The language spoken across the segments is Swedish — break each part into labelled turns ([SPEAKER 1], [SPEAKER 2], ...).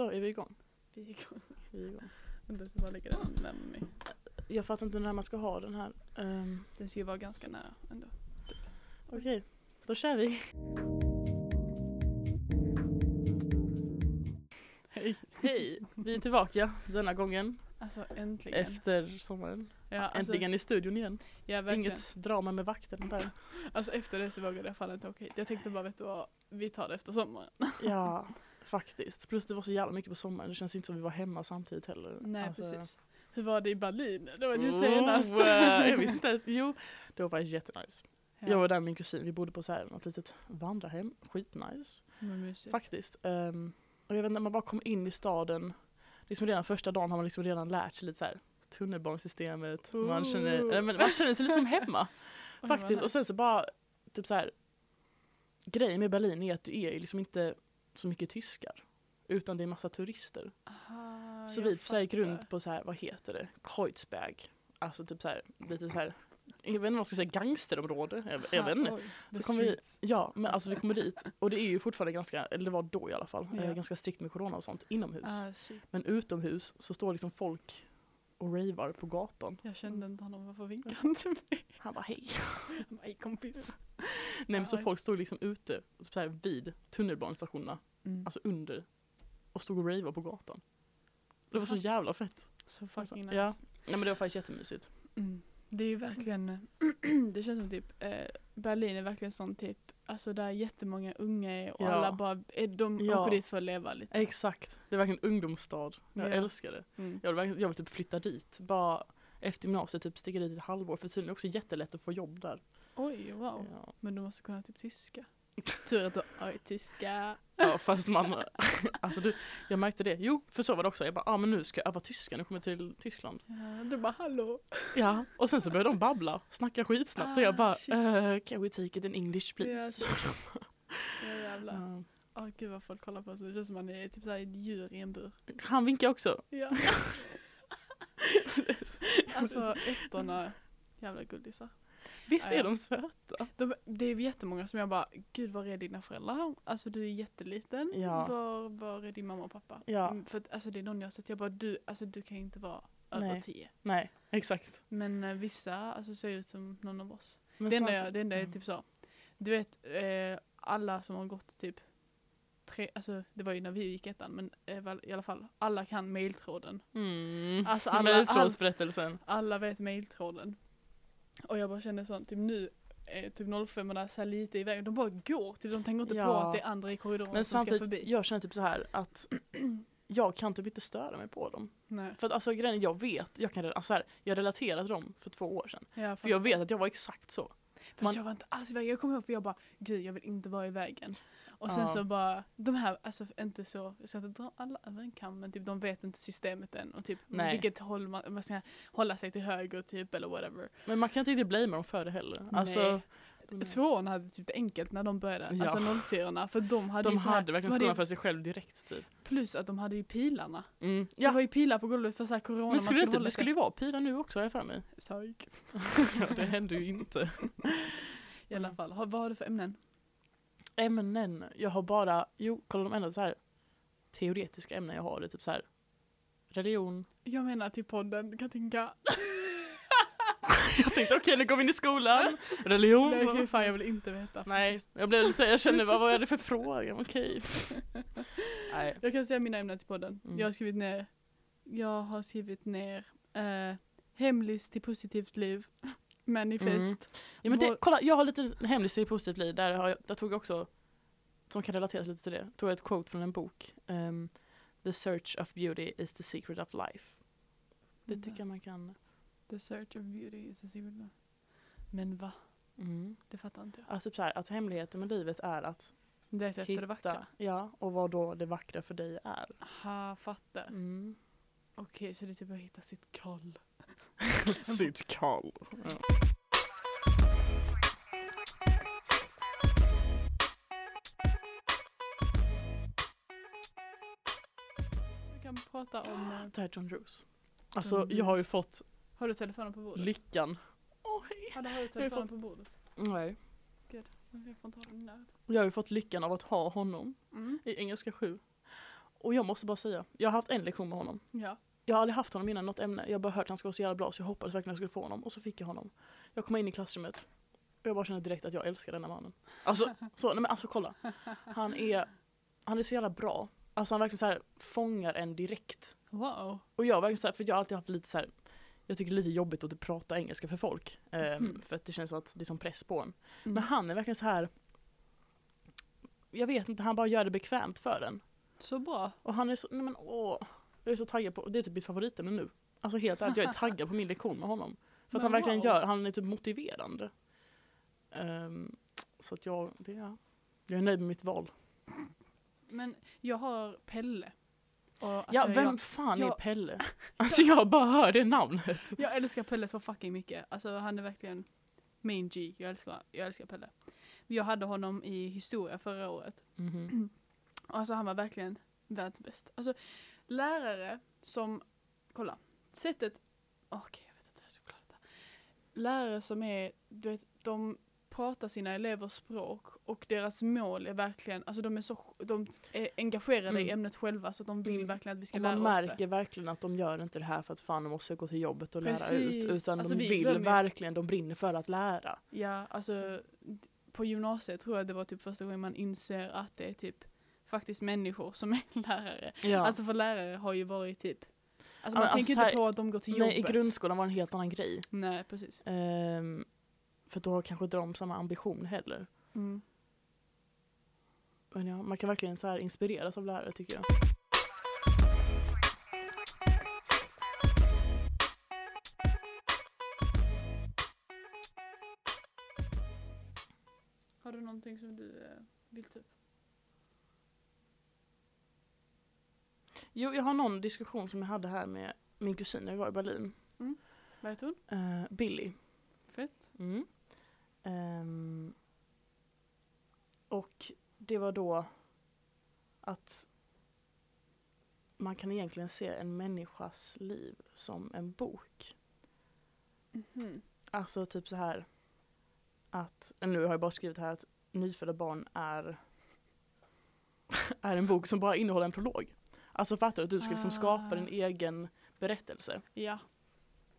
[SPEAKER 1] Så är vi igång.
[SPEAKER 2] Vi är igång.
[SPEAKER 1] Vi är igång.
[SPEAKER 2] Vänta, jag ska bara lägga den mig.
[SPEAKER 1] Jag fattar inte när man ska ha den här. Um,
[SPEAKER 2] Den ska ju vara ganska nära ändå.
[SPEAKER 1] Okej, då kör vi.
[SPEAKER 2] Hej.
[SPEAKER 1] Hej, vi är tillbaka denna gången
[SPEAKER 2] Alltså äntligen.
[SPEAKER 1] efter sommaren.
[SPEAKER 2] ja, alltså,
[SPEAKER 1] Äntligen i studion igen.
[SPEAKER 2] Ja, verkligen.
[SPEAKER 1] Inget drama med vakten där.
[SPEAKER 2] Alltså efter det så vågade jag fan inte åka hit. Jag tänkte bara, vet du vad, vi tar det efter sommaren.
[SPEAKER 1] Ja, faktiskt. Plus det var så jävla mycket på sommaren. Det känns inte som vi var hemma samtidigt heller.
[SPEAKER 2] Nej
[SPEAKER 1] Alltså-
[SPEAKER 2] precis. Hur var det i Berlin? Det var ju
[SPEAKER 1] Oh,
[SPEAKER 2] senast.
[SPEAKER 1] eh, jag visste inte ens. Jo, det var faktiskt jättenice.
[SPEAKER 2] Ja,
[SPEAKER 1] Jag var där med min kusin, vi bodde på så här, något litet vandrarhem, skitnice.
[SPEAKER 2] mysigt.
[SPEAKER 1] Faktiskt. Ehm, och jag vet inte, man bara kom in i staden, liksom redan första dagen har man liksom redan lärt sig lite så här tunnelbanesystemet, man känner,
[SPEAKER 2] Ooh.
[SPEAKER 1] men man känner sig lite som hemma. Faktiskt. Och sen så bara, typ så här, grejen med Berlin är att det är liksom inte så mycket tyskar. Utan det är massa turister.
[SPEAKER 2] Aha,
[SPEAKER 1] Så vi typ så gick runt på så här, vad heter det, Kreuzberg. Alltså typ så här, lite så här, jag vet inte vad man ska säga, gangsterområde. Jag, jag vet inte. Så kommer vi, ja, men alltså vi kommer dit och det är ju fortfarande ganska, eller det var då i alla fall, eh, ganska strikt med corona och sånt inomhus.
[SPEAKER 2] Ah.
[SPEAKER 1] Men utomhus så står liksom folk och ravar på gatan.
[SPEAKER 2] Jag kände inte honom, varför vinkade han till mig?
[SPEAKER 1] Han bara hej.
[SPEAKER 2] Nej kompis.
[SPEAKER 1] Nej men så folk stod liksom ute så här, vid tunnelbanestationerna,
[SPEAKER 2] Mm.
[SPEAKER 1] alltså under, och stod och ravade på gatan. Det var så jävla fett.
[SPEAKER 2] Så fucking nice.
[SPEAKER 1] Ja. Nej men det var faktiskt jättemysigt.
[SPEAKER 2] Mm. Det är ju verkligen, det känns som typ, eh, Berlin är verkligen sån typ, alltså där jättemånga unga är och
[SPEAKER 1] Ja.
[SPEAKER 2] alla bara, är, de
[SPEAKER 1] Ja.
[SPEAKER 2] åker dit för att leva lite.
[SPEAKER 1] Exakt. Det är verkligen ungdomsstad. Jag
[SPEAKER 2] Ja.
[SPEAKER 1] älskar det.
[SPEAKER 2] Mm.
[SPEAKER 1] Jag vill, jag vill typ flytta dit. Bara efter gymnasiet typ sticka dit ett halvår. För tydligen är det också jättelätt att få jobb där.
[SPEAKER 2] Oj, wow.
[SPEAKER 1] Ja.
[SPEAKER 2] Men du måste kunna typ tyska. Tur att du har tyska.
[SPEAKER 1] Ja fast man, alltså du, jag märkte det. Jo, för så var det också. Jag bara, ah, men nu ska jag öva tyska, nu kommer jag till Tyskland.
[SPEAKER 2] Ja, du bara hallå.
[SPEAKER 1] Ja, och sen så började de babbla, snacka skitsnabbt och jag
[SPEAKER 2] Ah,
[SPEAKER 1] bara, uh, can we take it in English please?
[SPEAKER 2] Ja jävlar.
[SPEAKER 1] Ja.
[SPEAKER 2] Åh gud vad folk kollar på oss. Det känns som man är typ såhär ett djur i en bur.
[SPEAKER 1] Han vinkar också.
[SPEAKER 2] Ja. alltså ettorna, jävla gullisar.
[SPEAKER 1] Visst är de söta?
[SPEAKER 2] De, det är jättemånga som jag bara, gud var är dina föräldrar? Alltså du är jätteliten.
[SPEAKER 1] Ja.
[SPEAKER 2] Var, var är din mamma och pappa?
[SPEAKER 1] Ja.
[SPEAKER 2] Mm, För alltså det är någon jag har sett, jag bara du, alltså du kan ju inte vara över
[SPEAKER 1] Nej.
[SPEAKER 2] tio.
[SPEAKER 1] Nej, exakt.
[SPEAKER 2] Men eh, vissa alltså, ser ut som någon av oss.
[SPEAKER 1] Men
[SPEAKER 2] det, enda jag, det enda är
[SPEAKER 1] Mm.
[SPEAKER 2] typ så, du vet eh, alla som har gått typ tre, alltså det var ju när vi gick ettan men eh, i alla fall alla kan mailtråden.
[SPEAKER 1] Mm.
[SPEAKER 2] Alltså alla-
[SPEAKER 1] Mejltrådsberättelsen.
[SPEAKER 2] Alla vet mailtråden. Och jag bara känner sånt, typ nu är typ 05 där så lite i vägen, de bara går, typ de tänker inte på
[SPEAKER 1] Ja.
[SPEAKER 2] att det är andra i korridoren
[SPEAKER 1] Men
[SPEAKER 2] som ska förbi.
[SPEAKER 1] jag känner typ så här att jag kan typ inte störa mig på dem.
[SPEAKER 2] Nej.
[SPEAKER 1] För att alltså grejen jag vet, jag kan, alltså här, jag relaterade dem för två år sedan.
[SPEAKER 2] Jag
[SPEAKER 1] För jag vet att jag var exakt så.
[SPEAKER 2] Fast
[SPEAKER 1] man-
[SPEAKER 2] jag var inte alls i vägen. Jag kommer ihåg för jag bara, gud jag vill inte vara i vägen. Och sen
[SPEAKER 1] Ja.
[SPEAKER 2] så bara, de här, alltså inte så, jag ska inte dra alla över en kam men typ de vet inte systemet än och typ
[SPEAKER 1] Nej.
[SPEAKER 2] vilket håll man, man ska hålla sig till höger typ eller whatever.
[SPEAKER 1] Men man kan inte riktigt blamea dem för det heller. Alltså,
[SPEAKER 2] Nej. Tvåan hade typ det enkelt när de började,
[SPEAKER 1] Ja.
[SPEAKER 2] alltså 04 för de hade
[SPEAKER 1] de
[SPEAKER 2] ju så här,
[SPEAKER 1] hade verkligen skolan för sig själv direkt typ.
[SPEAKER 2] Plus att de hade ju pilarna.
[SPEAKER 1] Mm.
[SPEAKER 2] Det
[SPEAKER 1] Ja,
[SPEAKER 2] var ju pilar på golvet för så här corona.
[SPEAKER 1] men
[SPEAKER 2] man
[SPEAKER 1] skulle det inte, det skulle ju vara pilar nu också har jag för mig.
[SPEAKER 2] Psyk.
[SPEAKER 1] ja, det hände ju inte.
[SPEAKER 2] I alla fall, vad har du för ämnen?
[SPEAKER 1] Ämnen, jag har bara, jo kolla de enda så här teoretiska ämnen jag har, det är typ så här religion.
[SPEAKER 2] Jag menar till podden, kan jag
[SPEAKER 1] tänkte okej nu går vi in i skolan, religion.
[SPEAKER 2] Nej, fy fan jag vill inte veta.
[SPEAKER 1] Nej, jag blev så jag kände vad var det för fråga, okej. Nej.
[SPEAKER 2] Jag kan säga mina ämnen till podden.
[SPEAKER 1] Mm.
[SPEAKER 2] Jag har skrivit ner, jag har skrivit ner eh, hemlist till positivt liv, manifest.
[SPEAKER 1] Ja, men det, kolla, jag har lite hemligt i positivt liv, där, har jag, där tog jag också, som kan relateras lite till det, tog jag ett quote från en bok. ehm, The search of beauty is the secret of life. Det
[SPEAKER 2] Mm.
[SPEAKER 1] tycker jag man kan,
[SPEAKER 2] The search of beauty is the secret. of- Men va?
[SPEAKER 1] mm.
[SPEAKER 2] Det fattar inte jag.
[SPEAKER 1] Alltså typ så här, att hemligheten med livet är att
[SPEAKER 2] Leta efter det vackra.
[SPEAKER 1] hitta, ja, och vad då det vackra för dig är.
[SPEAKER 2] Aha, fattar.
[SPEAKER 1] Mm.
[SPEAKER 2] Okej, så det är typ att hitta sitt kall.
[SPEAKER 1] Sitt kall.
[SPEAKER 2] Vi kan prata om, eh,
[SPEAKER 1] Det här är John Drews. Alltså
[SPEAKER 2] John
[SPEAKER 1] jag har ju
[SPEAKER 2] Drews.
[SPEAKER 1] fått
[SPEAKER 2] har du telefonen på bordet?
[SPEAKER 1] lyckan. Åh hej.
[SPEAKER 2] Ja, då har du telefonen på bordet.
[SPEAKER 1] Nej.
[SPEAKER 2] Men Jag får inte ha den där.
[SPEAKER 1] Jag har ju fått lyckan av att ha honom
[SPEAKER 2] Mm.
[SPEAKER 1] i engelska 7. Och jag måste bara säga, jag har haft en lektion med honom.
[SPEAKER 2] Ja.
[SPEAKER 1] Jag har aldrig haft honom innan något ämne. Jag har bara hört att han ska vara så jävla bra så jag hoppades verkligen att jag skulle få honom. Och så fick jag honom. Jag kom in i klassrummet. Och jag bara kände direkt att jag älskar denna mannen. Alltså, så, nej men alltså kolla. Han är, han är så jävla bra. Alltså han verkligen så här fångar en direkt.
[SPEAKER 2] Wow.
[SPEAKER 1] Och jag verkligen så här, för jag har alltid haft lite så här. Jag tycker det är lite jobbigt att prata engelska för folk.
[SPEAKER 2] Mhm.
[SPEAKER 1] För att det känns som att det är som press på en.
[SPEAKER 2] Mm.
[SPEAKER 1] Men han är verkligen så här. Jag vet inte, han bara gör det bekvämt för en.
[SPEAKER 2] Så bra.
[SPEAKER 1] Och han är så, nej men åh. Jag är så taggad på, det är typ mitt favoritämne nu. Alltså helt ärligt, jag är taggad på min lektion med honom. För att han verkligen gör, han är typ motiverande. Ehm, så att jag, det är, jag är nöjd med mitt val.
[SPEAKER 2] Men jag har Pelle. Och, alltså,
[SPEAKER 1] ja, vem
[SPEAKER 2] jag,
[SPEAKER 1] fan är
[SPEAKER 2] jag-
[SPEAKER 1] Pelle? Alltså jag bara hör det namnet.
[SPEAKER 2] jag älskar Pelle så fucking mycket. Alltså han är verkligen main G. Jag älskar, jag älskar Pelle. Jag hade honom i historia förra året.
[SPEAKER 1] Mhm.
[SPEAKER 2] Alltså han var verkligen världsbäst. Alltså lärare som, kolla, sättet, okej jag vet inte hur jag ska förklara detta. Lärare som är, du vet, de pratar sina elevers språk och deras mål är verkligen, alltså de är så, de är engagerade i
[SPEAKER 1] Mm.
[SPEAKER 2] ämnet själva så att de vill
[SPEAKER 1] Mm.
[SPEAKER 2] verkligen att vi ska lära
[SPEAKER 1] man
[SPEAKER 2] oss det.
[SPEAKER 1] märker verkligen att de gör inte det här för att fan de måste gå till jobbet och lära
[SPEAKER 2] Precis.
[SPEAKER 1] ut. Utan
[SPEAKER 2] Alltså,
[SPEAKER 1] de
[SPEAKER 2] vi
[SPEAKER 1] vill
[SPEAKER 2] glömmer-
[SPEAKER 1] verkligen, de brinner för att lära.
[SPEAKER 2] Ja, alltså på gymnasiet tror jag det var typ första gången man inser att det är typ faktiskt människor som är lärare.
[SPEAKER 1] Ja.
[SPEAKER 2] Alltså för lärare har ju varit typ, alltså man
[SPEAKER 1] men
[SPEAKER 2] tänker
[SPEAKER 1] alltså
[SPEAKER 2] inte på att de går till
[SPEAKER 1] Nej, i
[SPEAKER 2] jobbet.
[SPEAKER 1] grundskolan var det en helt annan grej.
[SPEAKER 2] Nej, precis.
[SPEAKER 1] Ehm, för då kanske inte de samma ambition heller.
[SPEAKER 2] Mm.
[SPEAKER 1] Men ja, man kan verkligen så här inspireras av lärare tycker jag.
[SPEAKER 2] Har du någonting som du eh, vill ta upp?
[SPEAKER 1] Jo, jag har någon diskussion som jag hade här med min kusin när vi var i Berlin.
[SPEAKER 2] Vad heter hon?
[SPEAKER 1] Uh, Billy.
[SPEAKER 2] Fett.
[SPEAKER 1] Mm. Ehm, och det var då att man kan egentligen se en människas liv som en bok.
[SPEAKER 2] Mhm.
[SPEAKER 1] Alltså typ så här att, nu har jag bara skrivit här att nyfödda barn är, är en bok som bara innehåller en prolog. Alltså fattar du att du ska liksom skapa din
[SPEAKER 2] Ah.
[SPEAKER 1] egen berättelse.
[SPEAKER 2] Ja.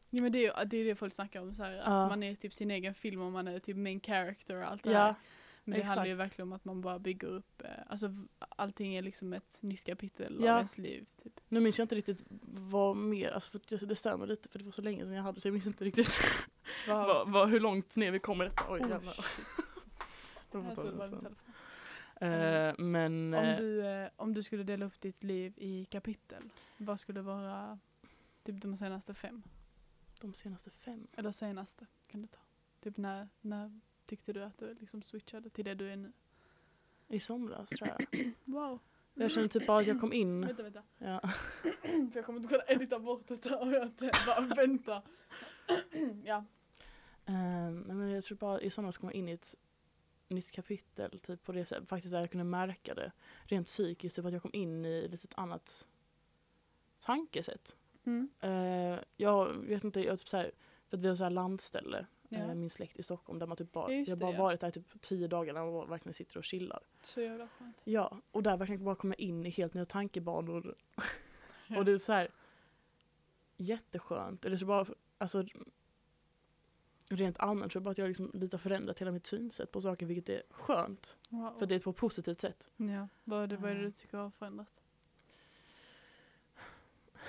[SPEAKER 2] Ja men det är det, är det folk snackar om så här, att man är typ sin egen film och man är typ main character och allt det
[SPEAKER 1] Ja,
[SPEAKER 2] här. Men det handlar ju
[SPEAKER 1] exakt.
[SPEAKER 2] verkligen om att man bara bygger upp, eh, alltså allting är liksom ett nytt kapitel
[SPEAKER 1] Ja.
[SPEAKER 2] av ens liv. Typ.
[SPEAKER 1] nu minns jag inte riktigt vad mer, alltså för det- det stämmer lite för det var så länge sedan jag hade så jag minns inte riktigt
[SPEAKER 2] Vad-
[SPEAKER 1] vad, hur långt ner vi kommer i detta. Oj
[SPEAKER 2] Oj,
[SPEAKER 1] jävlar. Var Eh, men
[SPEAKER 2] Om
[SPEAKER 1] eh,
[SPEAKER 2] du, eh, om du skulle dela upp ditt liv i kapitel, vad skulle vara typ de senaste fem?
[SPEAKER 1] de senaste fem.
[SPEAKER 2] Eller senaste kan du ta. Typ när, när tyckte du att du liksom switchade till det du är nu?
[SPEAKER 1] I somras tror jag.
[SPEAKER 2] Wow.
[SPEAKER 1] Jag känner typ bara att jag kom in.
[SPEAKER 2] Vänta, vänta.
[SPEAKER 1] Ja.
[SPEAKER 2] För jag kommer inte kunna edita bort det och jag inte bara vänta. ja.
[SPEAKER 1] Nej, men jag tror bara i somras kom jag in i ett nytt kapitel. Typ på det sättet. Faktiskt där jag kunde märka det. Rent psykiskt. Typ att jag kom in i lite ett annat tankesätt.
[SPEAKER 2] Mm.
[SPEAKER 1] Eh, jag vet inte, jag typ så här, för att vi har så här landställe,
[SPEAKER 2] Ja.
[SPEAKER 1] eh, min släkt i Stockholm, där man typ bara,
[SPEAKER 2] just
[SPEAKER 1] jag
[SPEAKER 2] det,
[SPEAKER 1] bara
[SPEAKER 2] ja.
[SPEAKER 1] varit där typ tio dagar när man verkligen sitter och chillar.
[SPEAKER 2] Så jävla skönt.
[SPEAKER 1] Ja, och där verkligen bara komma in i helt nya tankebanor.
[SPEAKER 2] Ja.
[SPEAKER 1] Och det är så här jätteskönt. Eller så bara, alltså rent allmänt tror jag bara att jag liksom lite har förändrat hela mitt synsätt på saker, vilket är skönt.
[SPEAKER 2] Wow.
[SPEAKER 1] För det är på ett positivt sätt.
[SPEAKER 2] Ja, vad är, det, vad är det
[SPEAKER 1] Ja.
[SPEAKER 2] du tycker har förändrats?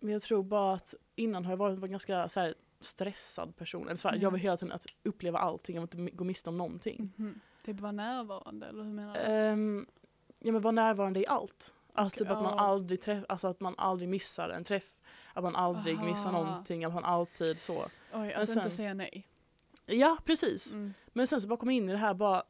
[SPEAKER 1] Men jag tror bara att innan har jag varit en ganska så här, stressad person. Eller så här,
[SPEAKER 2] Ja.
[SPEAKER 1] Jag vill hela tiden att uppleva allting, jag vill inte gå miste om någonting.
[SPEAKER 2] Mhm. Typ vara närvarande eller hur menar du?
[SPEAKER 1] Ehm, ja men vara närvarande i allt. Alltså
[SPEAKER 2] Okej,
[SPEAKER 1] typ att man
[SPEAKER 2] ja.
[SPEAKER 1] aldrig träff, alltså att man aldrig missar en träff. Att man aldrig missar
[SPEAKER 2] Aha.
[SPEAKER 1] någonting, att man alltid så.
[SPEAKER 2] Oj,
[SPEAKER 1] men
[SPEAKER 2] att inte
[SPEAKER 1] sen-
[SPEAKER 2] säga nej.
[SPEAKER 1] Ja precis.
[SPEAKER 2] Mm.
[SPEAKER 1] Men sen så bara komma in i det här bara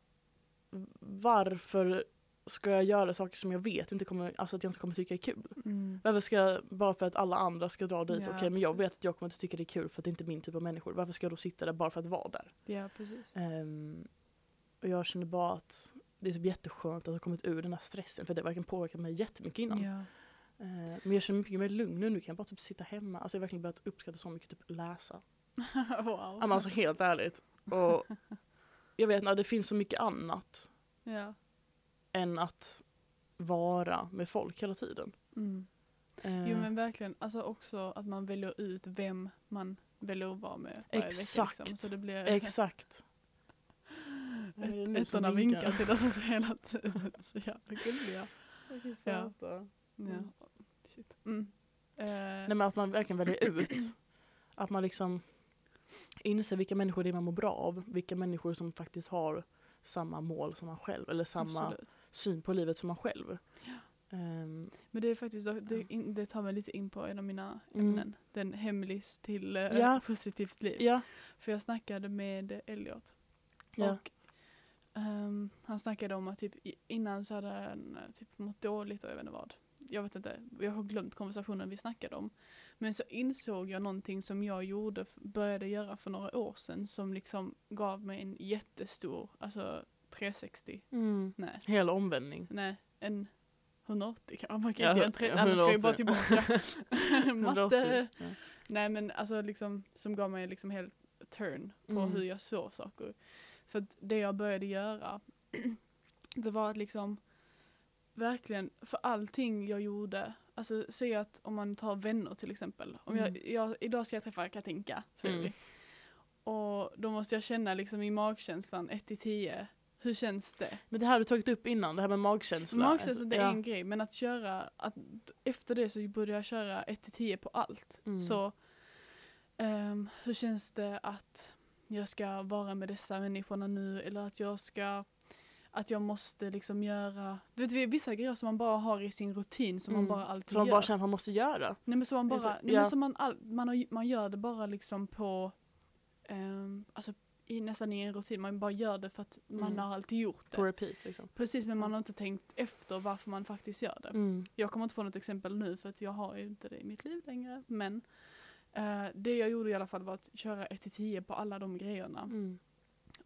[SPEAKER 1] varför ska jag göra saker som jag vet inte kommer, alltså att jag inte kommer tycka är kul?
[SPEAKER 2] Mm.
[SPEAKER 1] Varför ska jag, bara för att alla andra ska dra dit,
[SPEAKER 2] Ja,
[SPEAKER 1] okej men jag vet att jag kommer inte tycka det är kul för att det inte är min typ av människor. Varför ska jag då sitta där bara för att vara där?
[SPEAKER 2] Ja, precis.
[SPEAKER 1] Ehm, och jag känner bara att det är så jätteskönt att ha kommit ur den här stressen för det verkligen påverkat mig jättemycket innan.
[SPEAKER 2] Ja.
[SPEAKER 1] Eh, men jag känner mig mycket mer lugn nu, nu kan jag bara typ sitta hemma. Alltså jag har verkligen börjat uppskatta så mycket typ läsa.
[SPEAKER 2] wow.
[SPEAKER 1] Men alltså helt ärligt. Och jag vet inte, det finns så mycket annat.
[SPEAKER 2] ja.
[SPEAKER 1] än att vara med folk hela tiden.
[SPEAKER 2] Mm.
[SPEAKER 1] Eh,
[SPEAKER 2] Jo men verkligen, alltså också att man väljer ut vem man väljer att vara med varje
[SPEAKER 1] Exakt.
[SPEAKER 2] vecka. Liksom. Så det blir
[SPEAKER 1] Exakt.
[SPEAKER 2] ett, ettorna
[SPEAKER 1] vinkar.
[SPEAKER 2] vinkar till oss hela tiden. Så jävla gulliga. Ja.
[SPEAKER 1] Ja.
[SPEAKER 2] Ja. Shit. Mm. Eh,
[SPEAKER 1] Nej men att man verkligen väljer ut. Att man liksom inser vilka människor det är man mår bra av. Vilka människor som faktiskt har samma mål som man själv. Eller samma
[SPEAKER 2] absolut.
[SPEAKER 1] syn på livet som man själv. Ehm,
[SPEAKER 2] Men det är faktiskt, det, det tar mig lite in på en av mina
[SPEAKER 1] Mm.
[SPEAKER 2] ämnen. Den hemlis till eh,
[SPEAKER 1] Ja.
[SPEAKER 2] positivt liv.
[SPEAKER 1] ja,
[SPEAKER 2] För jag snackade med Elliot.
[SPEAKER 1] ja.
[SPEAKER 2] Och ehm, han snackade om att typ innan så hade han eh, typ mått dåligt och jag vet inte vad. Jag vet inte, jag har glömt konversationen vi snackade om. Men så insåg jag någonting som jag gjorde, började göra för några år sedan som liksom gav mig en jättestor, alltså 360,
[SPEAKER 1] Mm.
[SPEAKER 2] nej,
[SPEAKER 1] Hel omvändning.
[SPEAKER 2] nej, en 180 kanske, man kan
[SPEAKER 1] Ja,
[SPEAKER 2] inte göra en tre,
[SPEAKER 1] ja,
[SPEAKER 2] annars ska jag ju
[SPEAKER 1] 180.
[SPEAKER 2] bara tillbaka. Matte.
[SPEAKER 1] 180. Ja.
[SPEAKER 2] Nej men alltså liksom som gav mig liksom helt turn på
[SPEAKER 1] Mm.
[SPEAKER 2] hur jag såg saker. För det jag började göra det var att liksom verkligen för allting jag gjorde Alltså säg att om man tar vänner till exempel. Om
[SPEAKER 1] Mm.
[SPEAKER 2] jag, jag, idag ska jag träffa Katinka, säger
[SPEAKER 1] Mm.
[SPEAKER 2] vi. Och då måste jag känna liksom i magkänslan 1 till 10. Hur känns det?
[SPEAKER 1] Men det här har du tagit upp innan, det här med magkänsla.
[SPEAKER 2] Magkänslan det är
[SPEAKER 1] Ja.
[SPEAKER 2] en grej men att köra, att efter det så började jag köra 1 till 10 på allt.
[SPEAKER 1] Mm.
[SPEAKER 2] Så ehm, hur känns det att jag ska vara med dessa människorna nu eller att jag ska att jag måste liksom göra, du vet vissa grejer som man bara har i sin rutin som
[SPEAKER 1] Mm.
[SPEAKER 2] man bara alltid
[SPEAKER 1] Som man
[SPEAKER 2] gör.
[SPEAKER 1] bara känner att man måste göra.
[SPEAKER 2] Nej men som man bara,
[SPEAKER 1] Alltså,
[SPEAKER 2] nej,
[SPEAKER 1] ja.
[SPEAKER 2] men som man, all, man, har, man gör det bara liksom på, ehm, alltså i, nästan i en rutin, man bara gör det för att man
[SPEAKER 1] Mm.
[SPEAKER 2] har alltid gjort det.
[SPEAKER 1] På repeat liksom.
[SPEAKER 2] Precis men man har inte tänkt efter varför man faktiskt gör det.
[SPEAKER 1] Mm.
[SPEAKER 2] Jag kommer inte på något exempel nu för att jag har ju inte det i mitt liv längre. Men eh, det jag gjorde i alla fall var att köra 1-10 på alla de grejerna.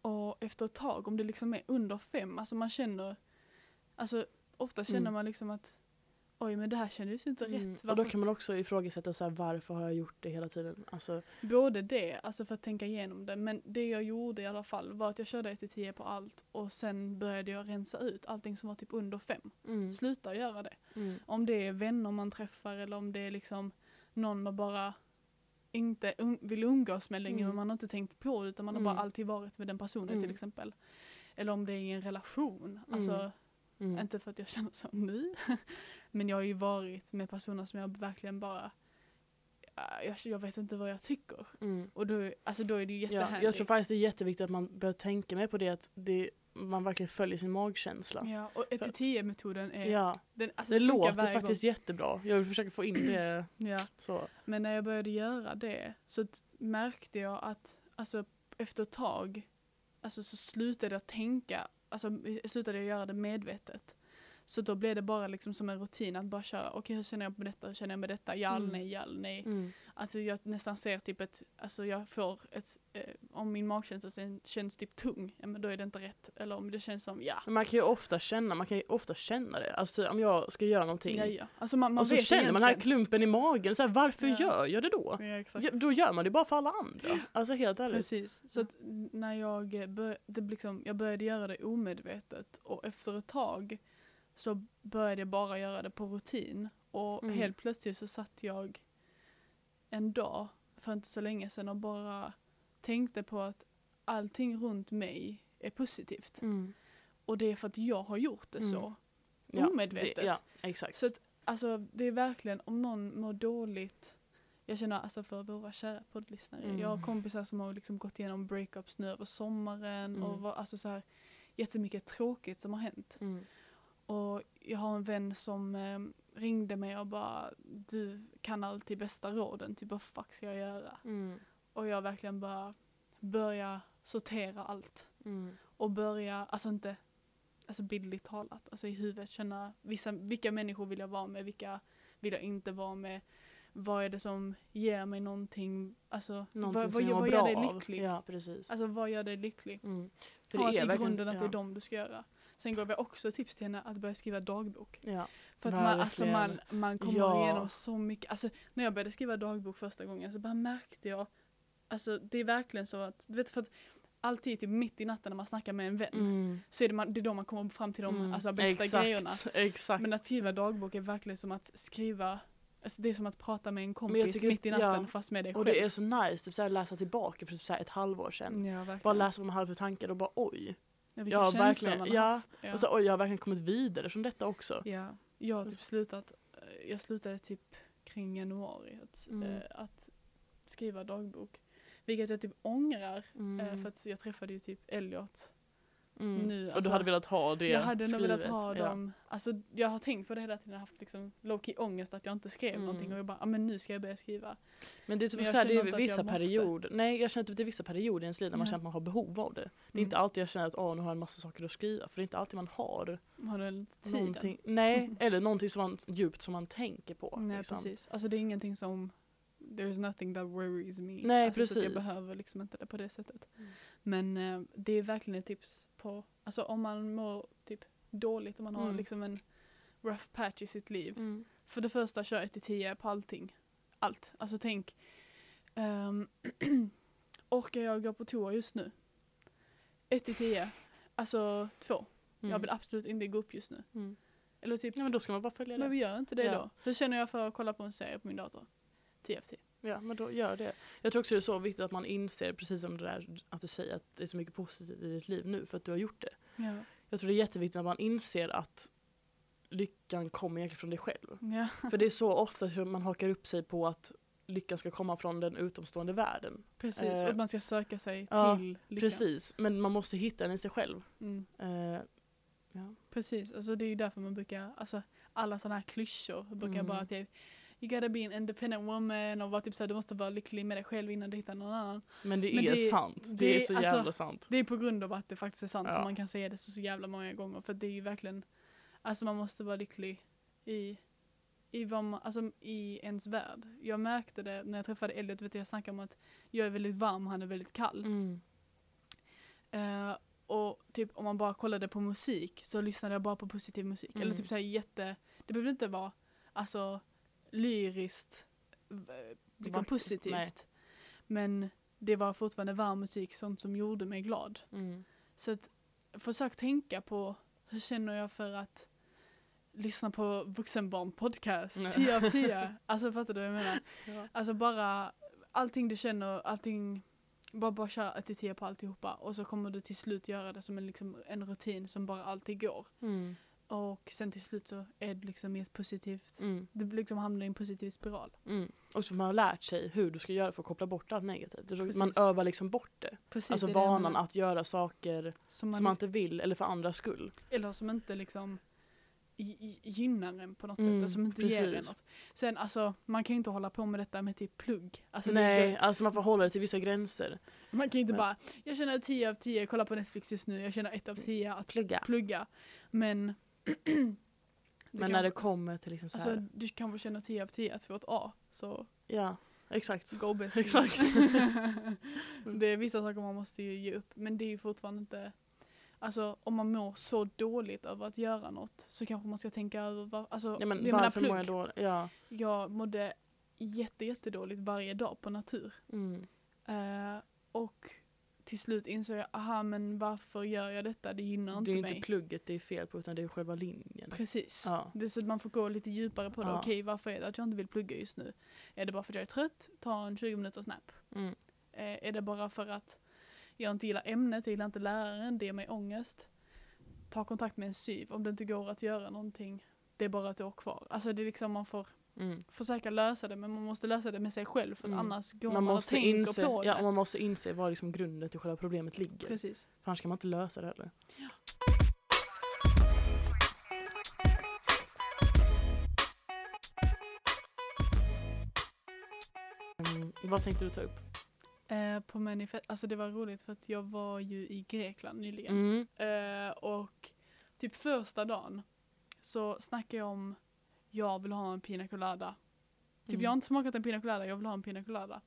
[SPEAKER 2] Och efter ett tag, om det liksom är under 5, alltså man känner, alltså ofta känner
[SPEAKER 1] Mm.
[SPEAKER 2] man liksom att oj men det här kändes ju inte
[SPEAKER 1] Mm.
[SPEAKER 2] rätt.
[SPEAKER 1] Och då
[SPEAKER 2] Varför?
[SPEAKER 1] kan man också ifrågasätta så här, varför har jag gjort det hela tiden? Alltså,
[SPEAKER 2] Både det, alltså för att tänka igenom det, men det jag gjorde i alla fall var att jag körde 1-10 på allt och sen började jag rensa ut allting som var typ under 5.
[SPEAKER 1] mm.
[SPEAKER 2] Sluta göra det.
[SPEAKER 1] Mm.
[SPEAKER 2] Om det är vänner man träffar eller om det är liksom någon man bara inte um, vill umgås med längre
[SPEAKER 1] Mm.
[SPEAKER 2] man har inte tänkt på det utan man har
[SPEAKER 1] Mm.
[SPEAKER 2] bara alltid varit med den personen
[SPEAKER 1] Mm.
[SPEAKER 2] till exempel. Eller om det är i en relation. Alltså,
[SPEAKER 1] Mm.
[SPEAKER 2] inte för att jag känner så nu. men jag har ju varit med personer som jag verkligen bara äh, jag, jag vet inte vad jag tycker.
[SPEAKER 1] Mm.
[SPEAKER 2] Och då, alltså då är det ju
[SPEAKER 1] Ja,
[SPEAKER 2] jättehärligt.
[SPEAKER 1] jag tror faktiskt det är jätteviktigt att man börjar tänka mer på det att det, man verkligen följer sin magkänsla.
[SPEAKER 2] Ja, och 1-10 metoden är,
[SPEAKER 1] Ja,
[SPEAKER 2] den, alltså
[SPEAKER 1] det låter faktiskt jättebra. Jag vill försöka få in det
[SPEAKER 2] gång. Ja.
[SPEAKER 1] så.
[SPEAKER 2] Men när jag började göra det så märkte jag att alltså, efter ett tag alltså, så slutade jag tänka, alltså slutade jag göra det medvetet. Så då blev det bara liksom som en rutin att bara köra, okej hur känner jag med detta, hur känner jag med detta, ja,
[SPEAKER 1] Mm.
[SPEAKER 2] nej, ja, nej.
[SPEAKER 1] Mm.
[SPEAKER 2] Alltså jag nästan ser typ ett, alltså jag får ett, eh, om min magkänsla sen känns typ tung, ja men då är det inte rätt. Eller om det känns som, ja.
[SPEAKER 1] Men man kan ju ofta känna, man kan ju ofta känna det. Alltså om jag ska göra någonting
[SPEAKER 2] Ja, ja. Alltså man, man
[SPEAKER 1] och så känner man den här klumpen i magen, så här, varför
[SPEAKER 2] Ja.
[SPEAKER 1] gör jag det då?
[SPEAKER 2] Ja.
[SPEAKER 1] Ja, då gör man det bara för alla andra. Alltså helt ärligt.
[SPEAKER 2] Precis. Så att när jag, bör, det liksom, jag började göra det omedvetet och efter ett tag så började jag bara göra det på rutin. Och
[SPEAKER 1] Mm.
[SPEAKER 2] helt plötsligt så satt jag en dag för inte så länge sedan och bara tänkte på att allting runt mig är positivt.
[SPEAKER 1] Mm.
[SPEAKER 2] Och det är för att jag har gjort det
[SPEAKER 1] Mm.
[SPEAKER 2] så.
[SPEAKER 1] Ja,
[SPEAKER 2] Omedvetet.
[SPEAKER 1] Det, ja, exakt.
[SPEAKER 2] Så att alltså det är verkligen om någon mår dåligt jag känner alltså för våra kära poddlyssnare.
[SPEAKER 1] Mm.
[SPEAKER 2] Jag har kompisar som har liksom gått igenom breakups nu över sommaren
[SPEAKER 1] Mm.
[SPEAKER 2] och var, alltså så här jättemycket tråkigt som har hänt.
[SPEAKER 1] Mm.
[SPEAKER 2] Och jag har en vän som eh, ringde mig och bara du kan alltid bästa råden, typ vad fuck ska jag göra?
[SPEAKER 1] Mm.
[SPEAKER 2] Och jag verkligen bara börja sortera allt
[SPEAKER 1] Mm.
[SPEAKER 2] och börja, alltså inte alltså bildligt talat, alltså i huvudet känna vissa, vilka människor vill jag vara med, vilka vill jag inte vara med, vad är det som ger mig någonting, alltså
[SPEAKER 1] Någonting
[SPEAKER 2] vad, vad, vad
[SPEAKER 1] bra
[SPEAKER 2] gör dig lycklig?
[SPEAKER 1] Ja, precis.
[SPEAKER 2] Alltså vad gör dig lycklig?
[SPEAKER 1] Mm. För
[SPEAKER 2] och att
[SPEAKER 1] det är
[SPEAKER 2] i
[SPEAKER 1] verkligen,
[SPEAKER 2] grunden att
[SPEAKER 1] ja.
[SPEAKER 2] det är dem du ska göra. Sen gav jag också tips till henne att börja skriva dagbok.
[SPEAKER 1] Ja.
[SPEAKER 2] För att man, alltså man, man kommer
[SPEAKER 1] Ja.
[SPEAKER 2] igenom så mycket, alltså när jag började skriva dagbok första gången så bara märkte jag, alltså det är verkligen så att, du vet för att alltid typ mitt i natten när man snackar med en vän.
[SPEAKER 1] Mm.
[SPEAKER 2] Så är det, man, det är då man kommer fram till de
[SPEAKER 1] Mm.
[SPEAKER 2] alltså, bästa
[SPEAKER 1] exakt,
[SPEAKER 2] grejerna.
[SPEAKER 1] Exakt.
[SPEAKER 2] Men att skriva dagbok är verkligen som att skriva, alltså det är som att prata med en kompis
[SPEAKER 1] tycker-
[SPEAKER 2] mitt i natten
[SPEAKER 1] ja.
[SPEAKER 2] fast med dig
[SPEAKER 1] och
[SPEAKER 2] själv.
[SPEAKER 1] det är så nice typ såhär, läsa tillbaka för typ såhär, ett halvår sedan.
[SPEAKER 2] ja.
[SPEAKER 1] Bara läsa vad man hade för tankar och bara oj.
[SPEAKER 2] Ja, vilka
[SPEAKER 1] verkligen.
[SPEAKER 2] man har
[SPEAKER 1] Ja,
[SPEAKER 2] haft. Ja.
[SPEAKER 1] Och så, oj jag har verkligen kommit vidare från detta också.
[SPEAKER 2] Ja, jag har typ slutat, eh, jag slutade typ kring januari att,
[SPEAKER 1] Mm.
[SPEAKER 2] eh, att skriva dagbok. Vilket jag typ ångrar
[SPEAKER 1] Mm.
[SPEAKER 2] eh, för att jag träffade ju typ Elliot.
[SPEAKER 1] Mm.
[SPEAKER 2] nu,
[SPEAKER 1] och du
[SPEAKER 2] alltså,
[SPEAKER 1] hade velat ha det
[SPEAKER 2] jag hade nog velat ha
[SPEAKER 1] ja.
[SPEAKER 2] dem, alltså jag har tänkt på det hela tiden, jag har haft liksom low-key ångest att jag inte skrev
[SPEAKER 1] Mm.
[SPEAKER 2] någonting och jag bara, ja men nu ska jag börja skriva.
[SPEAKER 1] Men det är typ
[SPEAKER 2] Men
[SPEAKER 1] såhär, det är vissa perioder, nej jag känner typ det är vissa perioder i ens liv när man
[SPEAKER 2] Ja.
[SPEAKER 1] känner att man har behov av det. Det är
[SPEAKER 2] Mm.
[SPEAKER 1] inte alltid jag känner att åh nu har jag en massa saker att skriva, för det är inte alltid man har
[SPEAKER 2] Har du tiden?
[SPEAKER 1] någonting, nej, eller någonting som man, djupt som man tänker på.
[SPEAKER 2] Nej
[SPEAKER 1] liksom.
[SPEAKER 2] precis, alltså det är ingenting som There's nothing that worries me.
[SPEAKER 1] Nej,
[SPEAKER 2] alltså, Så att jag
[SPEAKER 1] precis.
[SPEAKER 2] behöver liksom inte det på det sättet. Men eh, det är verkligen ett tips på, alltså om man mår typ dåligt, om man har
[SPEAKER 1] Mm.
[SPEAKER 2] liksom en rough patch i sitt liv.
[SPEAKER 1] Mm.
[SPEAKER 2] För det första, kör 1 till 10 på allting. Allt. Alltså tänk, ehm, orkar jag gå på toa just nu? 1 till 10, alltså 2.
[SPEAKER 1] Mm.
[SPEAKER 2] Jag vill absolut inte gå upp just nu.
[SPEAKER 1] Mm.
[SPEAKER 2] Eller typ
[SPEAKER 1] Ja men då ska man bara följa
[SPEAKER 2] men
[SPEAKER 1] det.
[SPEAKER 2] vi gör inte det
[SPEAKER 1] Ja.
[SPEAKER 2] då. Hur känner jag för att kolla på en serie på min dator? 10 av 10.
[SPEAKER 1] Ja men då gör det. Jag tror också det är så viktigt att man inser, precis som det där att du säger att det är så mycket positivt i ditt liv nu för att du har gjort det.
[SPEAKER 2] Ja.
[SPEAKER 1] Jag tror det är jätteviktigt att man inser att lyckan kommer egentligen från dig själv.
[SPEAKER 2] ja.
[SPEAKER 1] För det är så ofta som man hakar upp sig på att lyckan ska komma från den utomstående världen.
[SPEAKER 2] Precis,
[SPEAKER 1] Eh,
[SPEAKER 2] och att man ska söka sig
[SPEAKER 1] ja,
[SPEAKER 2] till lycka.
[SPEAKER 1] Precis, men man måste hitta den i sig själv.
[SPEAKER 2] Mm.
[SPEAKER 1] Eh, ja.
[SPEAKER 2] Precis, alltså det är ju därför man brukar, alltså alla sådana här klyschor brukar
[SPEAKER 1] Mm.
[SPEAKER 2] bara typ You gotta be an independent woman och vara typ såhär, du måste vara lycklig med dig själv innan du hittar någon annan.
[SPEAKER 1] Men det
[SPEAKER 2] Men
[SPEAKER 1] är
[SPEAKER 2] det-
[SPEAKER 1] sant. Det,
[SPEAKER 2] det-
[SPEAKER 1] är så
[SPEAKER 2] alltså-
[SPEAKER 1] jävla sant.
[SPEAKER 2] Det är på grund av att det faktiskt är sant
[SPEAKER 1] Ja.
[SPEAKER 2] som man kan säga det så, så jävla många gånger. För det är ju verkligen, alltså man måste vara lycklig i, i, vad man, alltså, i ens värld. Jag märkte det när jag träffade Elliot, vet du, jag snackade om att jag är väldigt varm och han är väldigt kall.
[SPEAKER 1] Mm.
[SPEAKER 2] Eh, och typ om man bara kollade på musik så lyssnade jag bara på positiv musik.
[SPEAKER 1] Mm.
[SPEAKER 2] Eller typ såhär jätte, det behöver inte vara alltså lyriskt v- liksom positivt.
[SPEAKER 1] nej.
[SPEAKER 2] Men det var fortfarande varm musik, sånt som gjorde mig glad.
[SPEAKER 1] Mm.
[SPEAKER 2] Så att försök tänka på hur känner jag för att lyssna på vuxenbarn podcast,
[SPEAKER 1] Nej.
[SPEAKER 2] 10 av 10. Alltså fattar du vad jag menar?
[SPEAKER 1] Ja.
[SPEAKER 2] Alltså bara allting du känner, allting, bara, bara kör 1 till 10 på alltihopa och så kommer du till slut göra det som en, liksom, en rutin som bara alltid går.
[SPEAKER 1] Mm.
[SPEAKER 2] Och sen till slut så är det liksom i ett positivt,
[SPEAKER 1] Mm.
[SPEAKER 2] du liksom hamnar i en positiv spiral.
[SPEAKER 1] Mm. Och så man har lärt sig hur du ska göra för att koppla bort allt negativt.
[SPEAKER 2] Precis.
[SPEAKER 1] Man övar liksom bort det.
[SPEAKER 2] Precis,
[SPEAKER 1] alltså
[SPEAKER 2] det
[SPEAKER 1] vanan att göra saker
[SPEAKER 2] som man,
[SPEAKER 1] som man inte vill eller för andras skull.
[SPEAKER 2] eller som inte liksom gynnar en på något
[SPEAKER 1] Mm,
[SPEAKER 2] sätt, alltså som inte ger en
[SPEAKER 1] precis.
[SPEAKER 2] något. Sen alltså, man kan ju inte hålla på med detta med typ plugg. Alltså,
[SPEAKER 1] Nej,
[SPEAKER 2] det,
[SPEAKER 1] alltså man får hålla det till vissa gränser.
[SPEAKER 2] man kan ju inte
[SPEAKER 1] Men-
[SPEAKER 2] bara, jag känner 10 av 10, kolla på Netflix just nu, jag känner 1 av 10 att
[SPEAKER 1] Plugga.
[SPEAKER 2] plugga. Men
[SPEAKER 1] Men
[SPEAKER 2] kan-
[SPEAKER 1] när det kommer till liksom så här.
[SPEAKER 2] Alltså du kanske känner 10 av 10 att få ett A, så
[SPEAKER 1] ja, exakt.
[SPEAKER 2] go best.
[SPEAKER 1] Exakt.
[SPEAKER 2] det är vissa saker man måste ju ge upp, men det är ju fortfarande inte Alltså om man mår så dåligt över att göra något så kanske man ska tänka över vad, alltså
[SPEAKER 1] Ja, men
[SPEAKER 2] jag
[SPEAKER 1] varför mår jag då? Ja.
[SPEAKER 2] Jag mådde jätte, jättedåligt varje dag på natur.
[SPEAKER 1] Mm.
[SPEAKER 2] Eh, och till slut insåg jag, aha men varför gör jag detta? Det gynnar
[SPEAKER 1] Det
[SPEAKER 2] inte
[SPEAKER 1] är inte
[SPEAKER 2] mig.
[SPEAKER 1] plugget det är fel på utan det är själva linjen.
[SPEAKER 2] Precis.
[SPEAKER 1] Ja.
[SPEAKER 2] Det är så att man får gå lite djupare på det.
[SPEAKER 1] Ja.
[SPEAKER 2] Okej, varför är det att jag inte vill plugga just nu? Är det bara för att jag är trött? Ta en 20 minuters snap.
[SPEAKER 1] Mm.
[SPEAKER 2] Eh, är det bara för att jag inte gillar ämnet, jag gillar inte läraren, det ger mig ångest? Ta kontakt med en syv om det inte går att göra någonting. Det är bara ett år kvar. Alltså det är liksom man får
[SPEAKER 1] Mm.
[SPEAKER 2] försöka lösa det men man måste lösa det med sig själv för
[SPEAKER 1] Mm.
[SPEAKER 2] annars går
[SPEAKER 1] Man
[SPEAKER 2] man,
[SPEAKER 1] måste,
[SPEAKER 2] och tänker
[SPEAKER 1] inse,
[SPEAKER 2] på det.
[SPEAKER 1] ja, man måste inse var liksom grunden till själva problemet ligger.
[SPEAKER 2] Precis.
[SPEAKER 1] För annars kan man inte lösa det heller. Mm, vad tänkte du ta upp?
[SPEAKER 2] Eh, på manifest, alltså det var roligt för att jag var ju i Grekland nyligen.
[SPEAKER 1] Mm.
[SPEAKER 2] Eh, och typ första dagen så snackade jag om jag vill ha en pina colada. Typ
[SPEAKER 1] Mm.
[SPEAKER 2] jag har inte smakat en pina colada, jag vill ha en pina colada.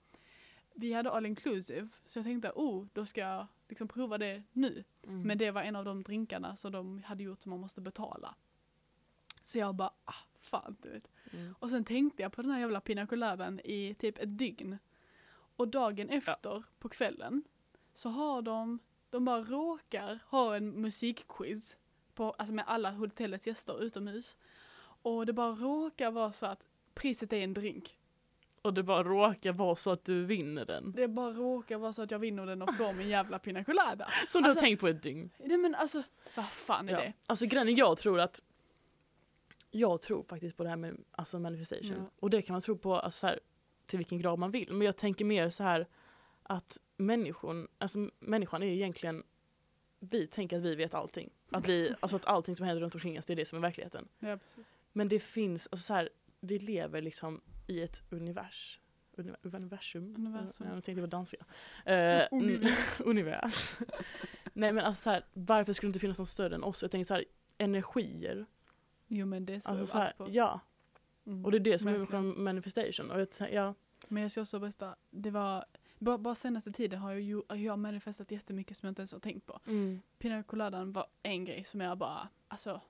[SPEAKER 2] Vi hade all inclusive så jag tänkte oh, då ska jag liksom prova det nu.
[SPEAKER 1] Mm.
[SPEAKER 2] Men det var en av de drinkarna som de hade gjort som man måste betala. Så jag bara, ah fan du vet.
[SPEAKER 1] Mm.
[SPEAKER 2] Och sen tänkte jag på den här jävla pina coladan i typ ett dygn. Och dagen efter på kvällen så har de, de bara råkar ha en musikquiz på, alltså med alla hotellets gäster utomhus. Och det bara råkar vara så att priset är en drink.
[SPEAKER 1] Och det bara råkar vara så att du vinner den.
[SPEAKER 2] Det bara råkar vara så att jag vinner den och får min jävla pina colada.
[SPEAKER 1] Som du
[SPEAKER 2] Alltså-
[SPEAKER 1] har tänkt på ett dygn.
[SPEAKER 2] Nej men alltså, vad fan är
[SPEAKER 1] Ja.
[SPEAKER 2] det?
[SPEAKER 1] Alltså grejen jag tror att jag tror faktiskt på det här med alltså manifestation.
[SPEAKER 2] Ja.
[SPEAKER 1] Och det kan man tro på alltså, så här, till vilken grad man vill. Men jag tänker mer så här att människan, alltså, människan är egentligen vi tänker att vi vet allting. Att, vi, alltså att allting som händer runt omkring oss, det är det som är verkligheten.
[SPEAKER 2] Ja, precis.
[SPEAKER 1] Men det finns, alltså så här, vi lever liksom i ett univers. Uni- Universum?
[SPEAKER 2] Universum.
[SPEAKER 1] Ja, jag tänkte på danska. Eh,
[SPEAKER 2] Univers.
[SPEAKER 1] univers. Nej men alltså så här, varför skulle det inte finnas något större än oss? Jag tänker så här, energier.
[SPEAKER 2] Jo men det är så
[SPEAKER 1] Alltså
[SPEAKER 2] jag
[SPEAKER 1] så här,
[SPEAKER 2] på.
[SPEAKER 1] ja,
[SPEAKER 2] Mm,
[SPEAKER 1] och det är det som är
[SPEAKER 2] verkligen.
[SPEAKER 1] själva manifestation. Och jag, ja,
[SPEAKER 2] Men jag ska också berätta, det var, bara, bara senaste tiden har jag, ju, jag har manifestat jättemycket som jag inte ens har tänkt på. Pina coladan var en grej som jag bara, alltså,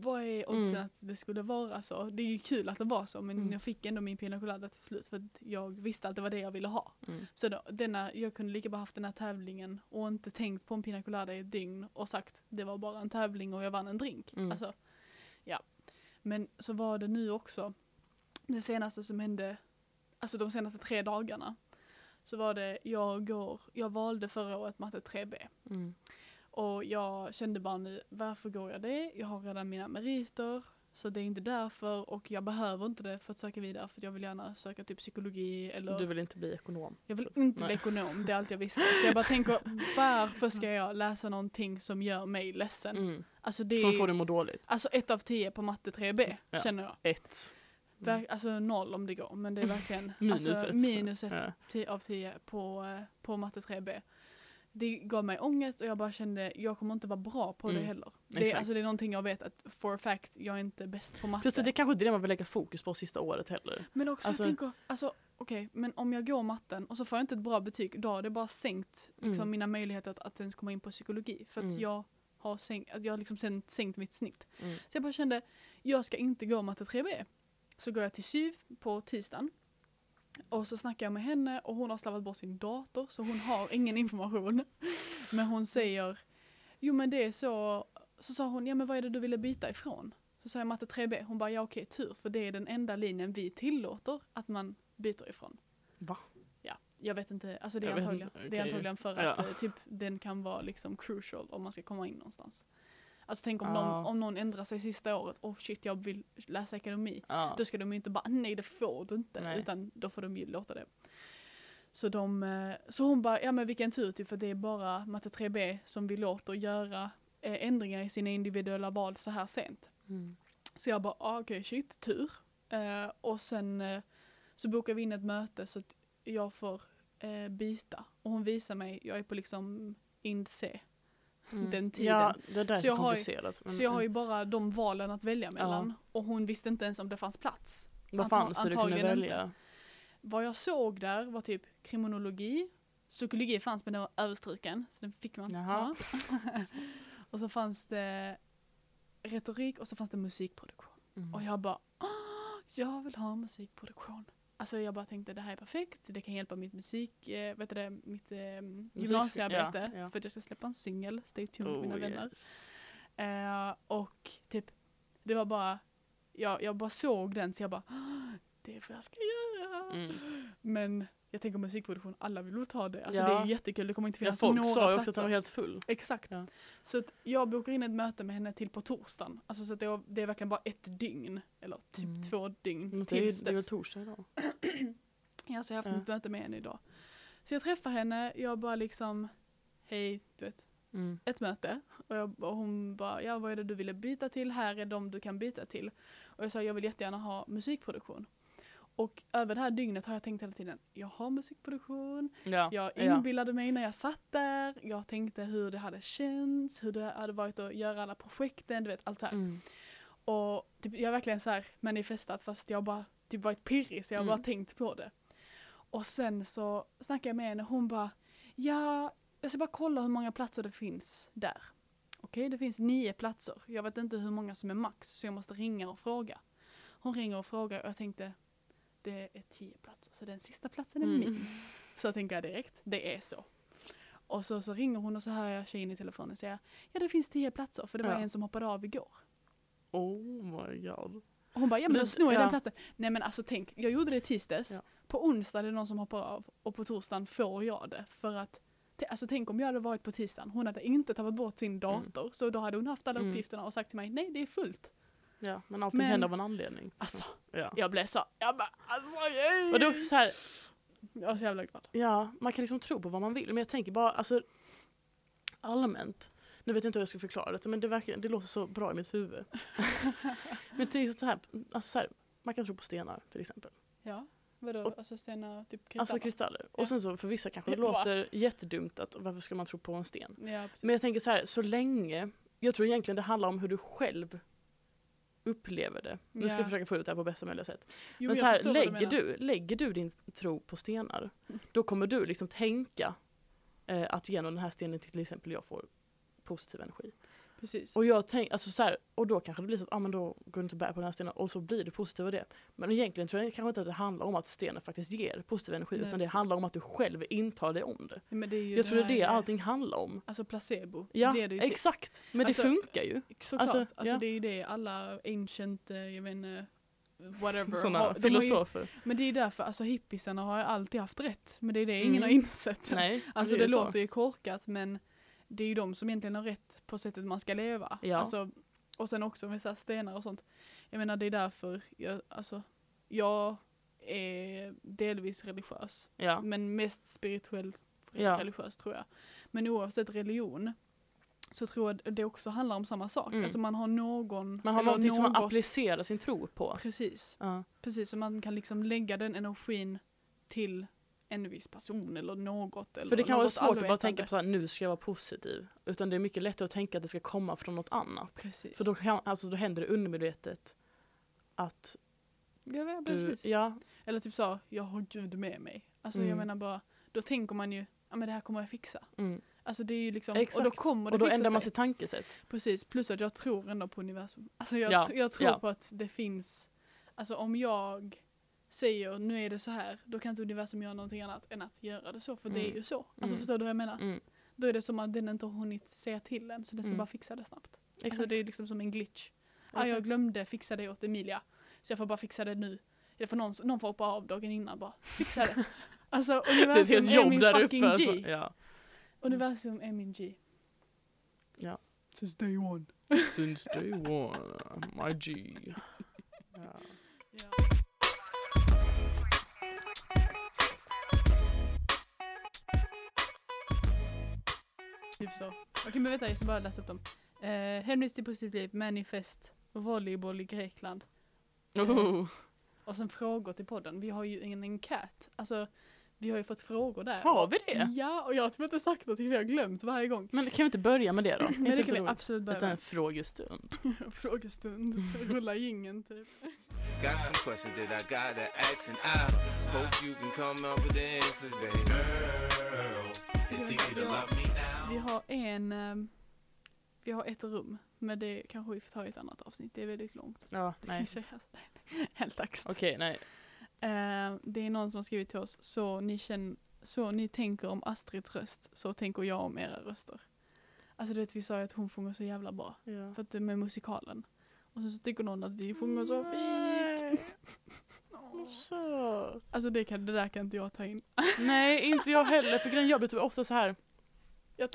[SPEAKER 2] vad är oddsen
[SPEAKER 1] Mm.
[SPEAKER 2] att det skulle vara så? Det är ju kul att det var så, men
[SPEAKER 1] Mm.
[SPEAKER 2] jag fick ändå min pina colada till slut för att jag visste att det var det jag ville ha.
[SPEAKER 1] Mm.
[SPEAKER 2] Så då, denna, jag kunde lika bra haft den här tävlingen och inte tänkt på en pina colada i ett dygn och sagt det var bara en tävling och jag vann en drink.
[SPEAKER 1] Mm.
[SPEAKER 2] Alltså, ja. Men så var det nu också, det senaste som hände, alltså de senaste tre dagarna, så var det, jag går, jag valde förra året matte 3B.
[SPEAKER 1] Mm.
[SPEAKER 2] Och jag kände bara nu, varför går jag det? Jag har redan mina meriter, så det är inte därför och jag behöver inte det för att söka vidare för jag vill gärna söka typ psykologi eller
[SPEAKER 1] Du vill inte bli ekonom?
[SPEAKER 2] jag vill inte bli
[SPEAKER 1] Nej.
[SPEAKER 2] ekonom, det är allt jag visste. Så jag bara tänker, varför ska jag läsa någonting som gör mig ledsen?
[SPEAKER 1] Mm.
[SPEAKER 2] Alltså det
[SPEAKER 1] Som får dig att må dåligt?
[SPEAKER 2] alltså ett av tio på matte 3B,
[SPEAKER 1] Ja.
[SPEAKER 2] känner jag.
[SPEAKER 1] Ett.
[SPEAKER 2] Ver- alltså noll om det går, men det är verkligen
[SPEAKER 1] Minus
[SPEAKER 2] alltså,
[SPEAKER 1] ett.
[SPEAKER 2] minus ett
[SPEAKER 1] Ja.
[SPEAKER 2] av tio på, eh, på matte 3B. Det gav mig ångest och jag bara kände, jag kommer inte vara bra på det
[SPEAKER 1] Mm,
[SPEAKER 2] heller. Det, är-
[SPEAKER 1] exakt.
[SPEAKER 2] alltså, det är någonting jag vet att for a fact, jag är inte bäst på matte.
[SPEAKER 1] Plus det kanske inte är det man vill lägga fokus på sista året heller.
[SPEAKER 2] Men också
[SPEAKER 1] Alltså-
[SPEAKER 2] jag tänker, alltså okej, men om jag går matten och så får jag inte ett bra betyg, då har det bara sänkt liksom,
[SPEAKER 1] Mm.
[SPEAKER 2] mina möjligheter att, att ens komma in på psykologi. För att
[SPEAKER 1] Mm.
[SPEAKER 2] jag har sänkt, att jag har liksom sen, sänkt mitt snitt.
[SPEAKER 1] Mm.
[SPEAKER 2] Så jag bara kände, jag ska inte gå matte 3B. Så går jag till SYV på tisdagen. Och så snackar jag med henne och hon har slarvat bort sin dator så hon har ingen information. Men hon säger, jo men det är så, så sa hon, ja men vad är det du ville byta ifrån? Så sa jag matte 3B, hon bara ja okej tur för det är den enda linjen vi tillåter att man byter ifrån.
[SPEAKER 1] Va?
[SPEAKER 2] Ja, jag vet inte, alltså det är antagligen,
[SPEAKER 1] inte,
[SPEAKER 2] det är antagligen för
[SPEAKER 1] Ja.
[SPEAKER 2] att eh, typ den kan vara liksom crucial om man ska komma in någonstans. Alltså tänk om,
[SPEAKER 1] Ja.
[SPEAKER 2] någon, om någon ändrar sig sista året, oh shit jag vill läsa ekonomi.
[SPEAKER 1] Ja.
[SPEAKER 2] Då ska de ju inte bara, nej det får du inte,
[SPEAKER 1] Nej.
[SPEAKER 2] utan då får de ju låta det. Så, de, eh, så hon bara, ja men vilken tur typ, för det är bara matte 3B som vi låter göra eh, ändringar i sina individuella val så här sent.
[SPEAKER 1] Mm.
[SPEAKER 2] Så jag bara, ah, okej shit, tur. Eh, och sen eh, så bokar vi in ett möte så att jag får eh, byta. Och hon visar mig, jag är på liksom ind C.
[SPEAKER 1] Mm.
[SPEAKER 2] Den tiden.
[SPEAKER 1] Ja, det där är
[SPEAKER 2] Så jag har ju- Så jag har ju bara de valen att välja mellan.
[SPEAKER 1] Ja.
[SPEAKER 2] Och hon visste inte ens om det fanns plats.
[SPEAKER 1] Vad fanns det du kunde
[SPEAKER 2] antagligen inte.
[SPEAKER 1] välja?
[SPEAKER 2] Vad jag såg där var typ kriminologi, psykologi fanns men den var överstruken så den fick man inte ta. och så fanns det retorik och så fanns det musikproduktion.
[SPEAKER 1] Mm.
[SPEAKER 2] Och jag bara, "Åh, jag vill ha musikproduktion. Alltså jag bara tänkte det här är perfekt, det kan hjälpa mitt musik, eh, vet du det, mitt eh, gymnasiearbete.
[SPEAKER 1] ja, ja.
[SPEAKER 2] För att jag ska släppa en singel, stay tuned
[SPEAKER 1] Oh,
[SPEAKER 2] mina vänner.
[SPEAKER 1] yes.
[SPEAKER 2] Eh, och typ, det var bara, jag, jag bara såg den så jag bara, "Åh, det är vad jag ska göra.
[SPEAKER 1] Mm.
[SPEAKER 2] Men jag tänker musikproduktion, alla vill väl ta det. Alltså
[SPEAKER 1] Ja.
[SPEAKER 2] det är jättekul, det kommer inte
[SPEAKER 1] Ja,
[SPEAKER 2] finnas
[SPEAKER 1] folk
[SPEAKER 2] några
[SPEAKER 1] sa ju också
[SPEAKER 2] platser.
[SPEAKER 1] att den var helt full.
[SPEAKER 2] Exakt.
[SPEAKER 1] Ja.
[SPEAKER 2] Så att jag bokar in ett möte med henne till på torsdagen. Alltså så att det, var, det är verkligen bara ett dygn. Eller typ
[SPEAKER 1] Mm.
[SPEAKER 2] två dygn
[SPEAKER 1] Men Det är, det är väl torsdag idag?
[SPEAKER 2] Ja, så jag har haft
[SPEAKER 1] Ja.
[SPEAKER 2] ett möte med henne idag. Så jag träffar henne, jag bara liksom, hej, du vet,
[SPEAKER 1] Mm.
[SPEAKER 2] ett möte. Och, jag, och hon bara, ja vad är det du ville byta till? Här är de du kan byta till. Och jag sa, jag vill jättegärna ha musikproduktion. Och över det här dygnet har jag tänkt hela tiden, jag har musikproduktion.
[SPEAKER 1] Ja.
[SPEAKER 2] Jag
[SPEAKER 1] ja.
[SPEAKER 2] inbillade mig när jag satt där. Jag tänkte hur det hade känts, hur det hade varit att göra alla projekten, du vet allt det här.
[SPEAKER 1] Mm.
[SPEAKER 2] Och typ, jag har verkligen så här manifestat fast jag bara typ varit pirrig så jag har
[SPEAKER 1] Mm.
[SPEAKER 2] bara tänkt på det. Och sen så snackade jag med henne och hon bara ja, jag ska bara kolla hur många platser det finns där. Okej, det finns nio platser. Jag vet inte hur många som är max så jag måste ringa och fråga. Hon ringer och frågar och jag tänkte det är tio platser så den sista platsen är
[SPEAKER 1] Mm.
[SPEAKER 2] min. Så tänker jag direkt, det är så. Och så, så ringer hon och så hör jag tjejen i telefonen säga ja det finns tio platser för det var
[SPEAKER 1] Ja.
[SPEAKER 2] en som hoppade av igår.
[SPEAKER 1] Oh my god.
[SPEAKER 2] Och hon bara, ja men då snor jag den platsen. Nej men alltså tänk, jag gjorde det tisdags.
[SPEAKER 1] Ja.
[SPEAKER 2] På onsdag är det någon som hoppar av och på torsdagen får jag det. För att, alltså tänk om jag hade varit på tisdagen, hon hade inte tagit bort sin dator. Så då hade hon haft alla
[SPEAKER 1] Mm.
[SPEAKER 2] uppgifterna och sagt till mig, nej det är fullt.
[SPEAKER 1] Ja, men allting
[SPEAKER 2] Men-
[SPEAKER 1] händer av en anledning.
[SPEAKER 2] Alltså,
[SPEAKER 1] Ja.
[SPEAKER 2] jag blev så, jag bara, alltså yay!
[SPEAKER 1] Och det är också så här,
[SPEAKER 2] Jag var så jävla glad.
[SPEAKER 1] ja, man kan liksom tro på vad man vill, men jag tänker bara, alltså allmänt, nu vet jag inte hur jag ska förklara det, men det, verkar, det låter så bra i mitt huvud. men är så här, alltså så här, man kan tro på stenar till exempel.
[SPEAKER 2] Ja, vadå,
[SPEAKER 1] Och-
[SPEAKER 2] alltså stenar, typ kristaller?
[SPEAKER 1] Alltså kristaller.
[SPEAKER 2] Ja.
[SPEAKER 1] Och sen så för vissa kanske det låter jättedumt att varför ska man tro på en sten?
[SPEAKER 2] ja.
[SPEAKER 1] Men jag tänker så här, så länge, jag tror egentligen det handlar om hur du själv upplever det. Nu ska
[SPEAKER 2] Ja.
[SPEAKER 1] jag försöka få ut det här på bästa möjliga sätt.
[SPEAKER 2] Jo,
[SPEAKER 1] Men så här, lägger, du, lägger du din tro på stenar, då kommer du liksom tänka eh, att genom den här stenen till exempel jag får positiv energi.
[SPEAKER 2] Precis.
[SPEAKER 1] Och jag tänk, alltså så här, och då kanske det blir så att ah, men då går du inte och bär på den här stenen och så blir du positiv av det. Men egentligen tror jag kanske inte att det handlar om att stenen faktiskt ger positiv energi
[SPEAKER 2] Nej,
[SPEAKER 1] utan det
[SPEAKER 2] precis.
[SPEAKER 1] handlar om att du själv intar dig om det.
[SPEAKER 2] Men det är ju
[SPEAKER 1] Jag tror det är det allting handlar om.
[SPEAKER 2] Alltså placebo.
[SPEAKER 1] Ja,
[SPEAKER 2] det är det ju
[SPEAKER 1] exakt. Men
[SPEAKER 2] Alltså,
[SPEAKER 1] det funkar ju.
[SPEAKER 2] Såklart.
[SPEAKER 1] Alltså,
[SPEAKER 2] Alltså,
[SPEAKER 1] ja.
[SPEAKER 2] det är ju det alla ancient, eh, jag vet inte, whatever.
[SPEAKER 1] Sådana
[SPEAKER 2] har- har ju,
[SPEAKER 1] filosofer.
[SPEAKER 2] men det är därför, alltså hippisarna har ju alltid haft rätt. Men det är det ingen
[SPEAKER 1] Mm.
[SPEAKER 2] har insett.
[SPEAKER 1] Nej,
[SPEAKER 2] Alltså det
[SPEAKER 1] så.
[SPEAKER 2] låter ju korkat men det är ju de som egentligen har rätt på sättet man ska leva.
[SPEAKER 1] Ja.
[SPEAKER 2] Alltså, och sen också med så stenar och sånt. Jag menar det är därför jag, alltså, jag är delvis religiös.
[SPEAKER 1] Ja.
[SPEAKER 2] Men mest spirituell
[SPEAKER 1] Ja.
[SPEAKER 2] religiös tror jag. Men oavsett religion så tror jag det också handlar om samma sak.
[SPEAKER 1] Mm.
[SPEAKER 2] Alltså man har någon
[SPEAKER 1] Man har någonting som man
[SPEAKER 2] något-
[SPEAKER 1] applicerar sin tro på.
[SPEAKER 2] Precis,
[SPEAKER 1] Ja.
[SPEAKER 2] precis. Så man kan liksom lägga den energin till en viss person eller något. Eller
[SPEAKER 1] För det kan vara svårt att bara
[SPEAKER 2] allvetande.
[SPEAKER 1] tänka på här, nu ska jag vara positiv. Utan det är mycket lättare att tänka att det ska komma från något annat.
[SPEAKER 2] Precis.
[SPEAKER 1] För då, kan, alltså, då händer det undermedvetet att
[SPEAKER 2] ja, ja,
[SPEAKER 1] du, ja,
[SPEAKER 2] Eller typ så, jag har Gud med mig. Alltså
[SPEAKER 1] Mm.
[SPEAKER 2] jag menar bara, då tänker man ju, ja men det här kommer jag fixa.
[SPEAKER 1] mm,
[SPEAKER 2] Alltså det är ju liksom,
[SPEAKER 1] exakt.
[SPEAKER 2] och då kommer det
[SPEAKER 1] och då ändrar man
[SPEAKER 2] sig.
[SPEAKER 1] sitt tankesätt.
[SPEAKER 2] Precis, plus att jag tror ändå på universum. Alltså jag,
[SPEAKER 1] Ja,
[SPEAKER 2] jag tror på att det finns, alltså om jag säger nu är det så här, då kan inte universum göra någonting annat än att göra det så, för det är
[SPEAKER 1] Mm.
[SPEAKER 2] ju så. Alltså
[SPEAKER 1] Mm.
[SPEAKER 2] förstår du vad jag menar?
[SPEAKER 1] Mm,
[SPEAKER 2] Då är det som att den inte har hunnit säga till än, så den ska
[SPEAKER 1] Mm.
[SPEAKER 2] bara fixa det snabbt.
[SPEAKER 1] exakt.
[SPEAKER 2] Alltså det är liksom som en glitch. Ah, jag glömde fixa det åt Emilia, så jag får bara fixa det nu. Eller för någon, någon får hoppa av dagen innan bara, fixa det. Alltså
[SPEAKER 1] det är
[SPEAKER 2] universum
[SPEAKER 1] helt
[SPEAKER 2] är,
[SPEAKER 1] jobb
[SPEAKER 2] min
[SPEAKER 1] där
[SPEAKER 2] fucking
[SPEAKER 1] uppe.
[SPEAKER 2] G.
[SPEAKER 1] Alltså. Ja.
[SPEAKER 2] Universum är min G.
[SPEAKER 1] Ja.
[SPEAKER 2] Since day one.
[SPEAKER 1] Since day one, my G. Ja.
[SPEAKER 2] Typ så. Okej men vänta jag ska bara läsa upp dem. Eh, hemlis till positivt liv, manifest, volleyboll i Grekland.
[SPEAKER 1] Oh.
[SPEAKER 2] Och sen frågor till podden. Vi har ju en enkät. Alltså vi har ju fått frågor där.
[SPEAKER 1] Har vi det?
[SPEAKER 2] Ja, och jag har typ inte sagt någonting för jag har glömt varje gång.
[SPEAKER 1] Men kan vi inte börja med det då?
[SPEAKER 2] Men det kan vi absolut börja
[SPEAKER 1] Utan en
[SPEAKER 2] med.
[SPEAKER 1] frågestund.
[SPEAKER 2] Frågestund. Rulla jingeln typ.
[SPEAKER 3] Got some questions that I gotta ask, and I hope you can come up with the answers, baby. Girl,
[SPEAKER 2] it's easy to love Vi har en, ehm, vi har ett rum. Men det kanske vi får ta i ett annat avsnitt. Det är väldigt långt.
[SPEAKER 1] Ja, nej.
[SPEAKER 2] Helt axt.
[SPEAKER 1] Okej, nej.
[SPEAKER 2] Eh, det är någon som har skrivit till oss. Så ni, känner, så ni tänker om Astrids röst, så tänker jag om era röster. Alltså du vet vi sa ju att hon sjunger så jävla bra.
[SPEAKER 1] Ja.
[SPEAKER 2] För att det är med musikalen. Och så, så tycker någon att vi sjunger så fint. Alltså det, kan, det där kan inte jag ta in.
[SPEAKER 1] Nej, inte jag heller. För grejen jag blir typ ofta så här.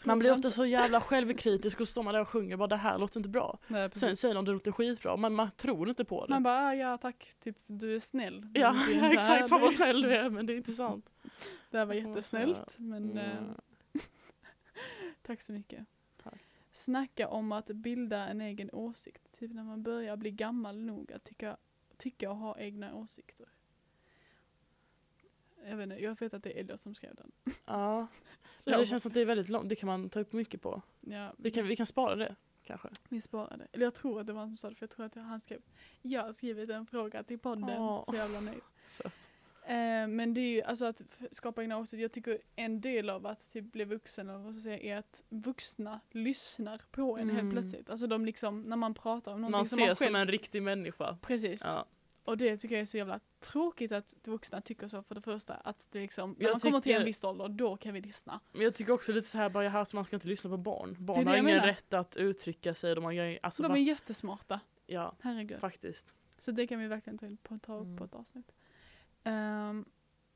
[SPEAKER 1] Man blir ofta så jävla självkritisk och står man där och sjunger bara det här låter inte bra.
[SPEAKER 2] Nej.
[SPEAKER 1] Sen säger någon det låter skitbra men man tror inte på det.
[SPEAKER 2] Man bara, ah, ja tack, typ du är snäll.
[SPEAKER 1] Ja,
[SPEAKER 2] inte
[SPEAKER 1] exakt. Fan vad snäll du är men det är inte sant.
[SPEAKER 2] Det här var jättesnällt, men eh,
[SPEAKER 1] Mm.
[SPEAKER 2] tack så mycket.
[SPEAKER 1] Tack.
[SPEAKER 2] Snacka om att bilda en egen åsikt. Typ när man börjar bli gammal nog att tycka, tycka och ha egna åsikter. Jag vet inte, jag vet att det är Elliot som skrev den.
[SPEAKER 1] Ja,
[SPEAKER 2] Jag
[SPEAKER 1] det känns att det är väldigt långt. Det kan man ta upp mycket på.
[SPEAKER 2] ja,
[SPEAKER 1] Vi kan, vi kan spara det kanske.
[SPEAKER 2] vi sparade. Eller jag tror att det var han som sa det, för jag tror att han skrev Jag har skrivit en fråga till podden.
[SPEAKER 1] Åh.
[SPEAKER 2] Så jävla nöjd. Eh, men det är ju alltså att skapa egna åsikter. Jag tycker en del av att typ bli vuxen eller vad ska jag säga, är att vuxna lyssnar på en helt
[SPEAKER 1] Mm.
[SPEAKER 2] plötsligt. Alltså de liksom, när man pratar om någonting
[SPEAKER 1] man
[SPEAKER 2] som
[SPEAKER 1] ses
[SPEAKER 2] man själv...
[SPEAKER 1] som en riktig människa.
[SPEAKER 2] Precis.
[SPEAKER 1] Ja.
[SPEAKER 2] Och det tycker jag är så jävla tråkigt att vuxna tycker så för det första. Att det liksom, när
[SPEAKER 1] Jag
[SPEAKER 2] man kommer till en viss ålder, då kan vi lyssna.
[SPEAKER 1] Men jag tycker också lite så här bara, jaha, så man ska inte lyssna på barn. Barn har ingen
[SPEAKER 2] menar.
[SPEAKER 1] rätt att uttrycka sig. De har alltså,
[SPEAKER 2] De är jättesmarta,
[SPEAKER 1] Ja,
[SPEAKER 2] herregud.
[SPEAKER 1] faktiskt.
[SPEAKER 2] Så det kan vi verkligen ta, på, ta upp
[SPEAKER 1] Mm.
[SPEAKER 2] på ett avsnitt. Ehm,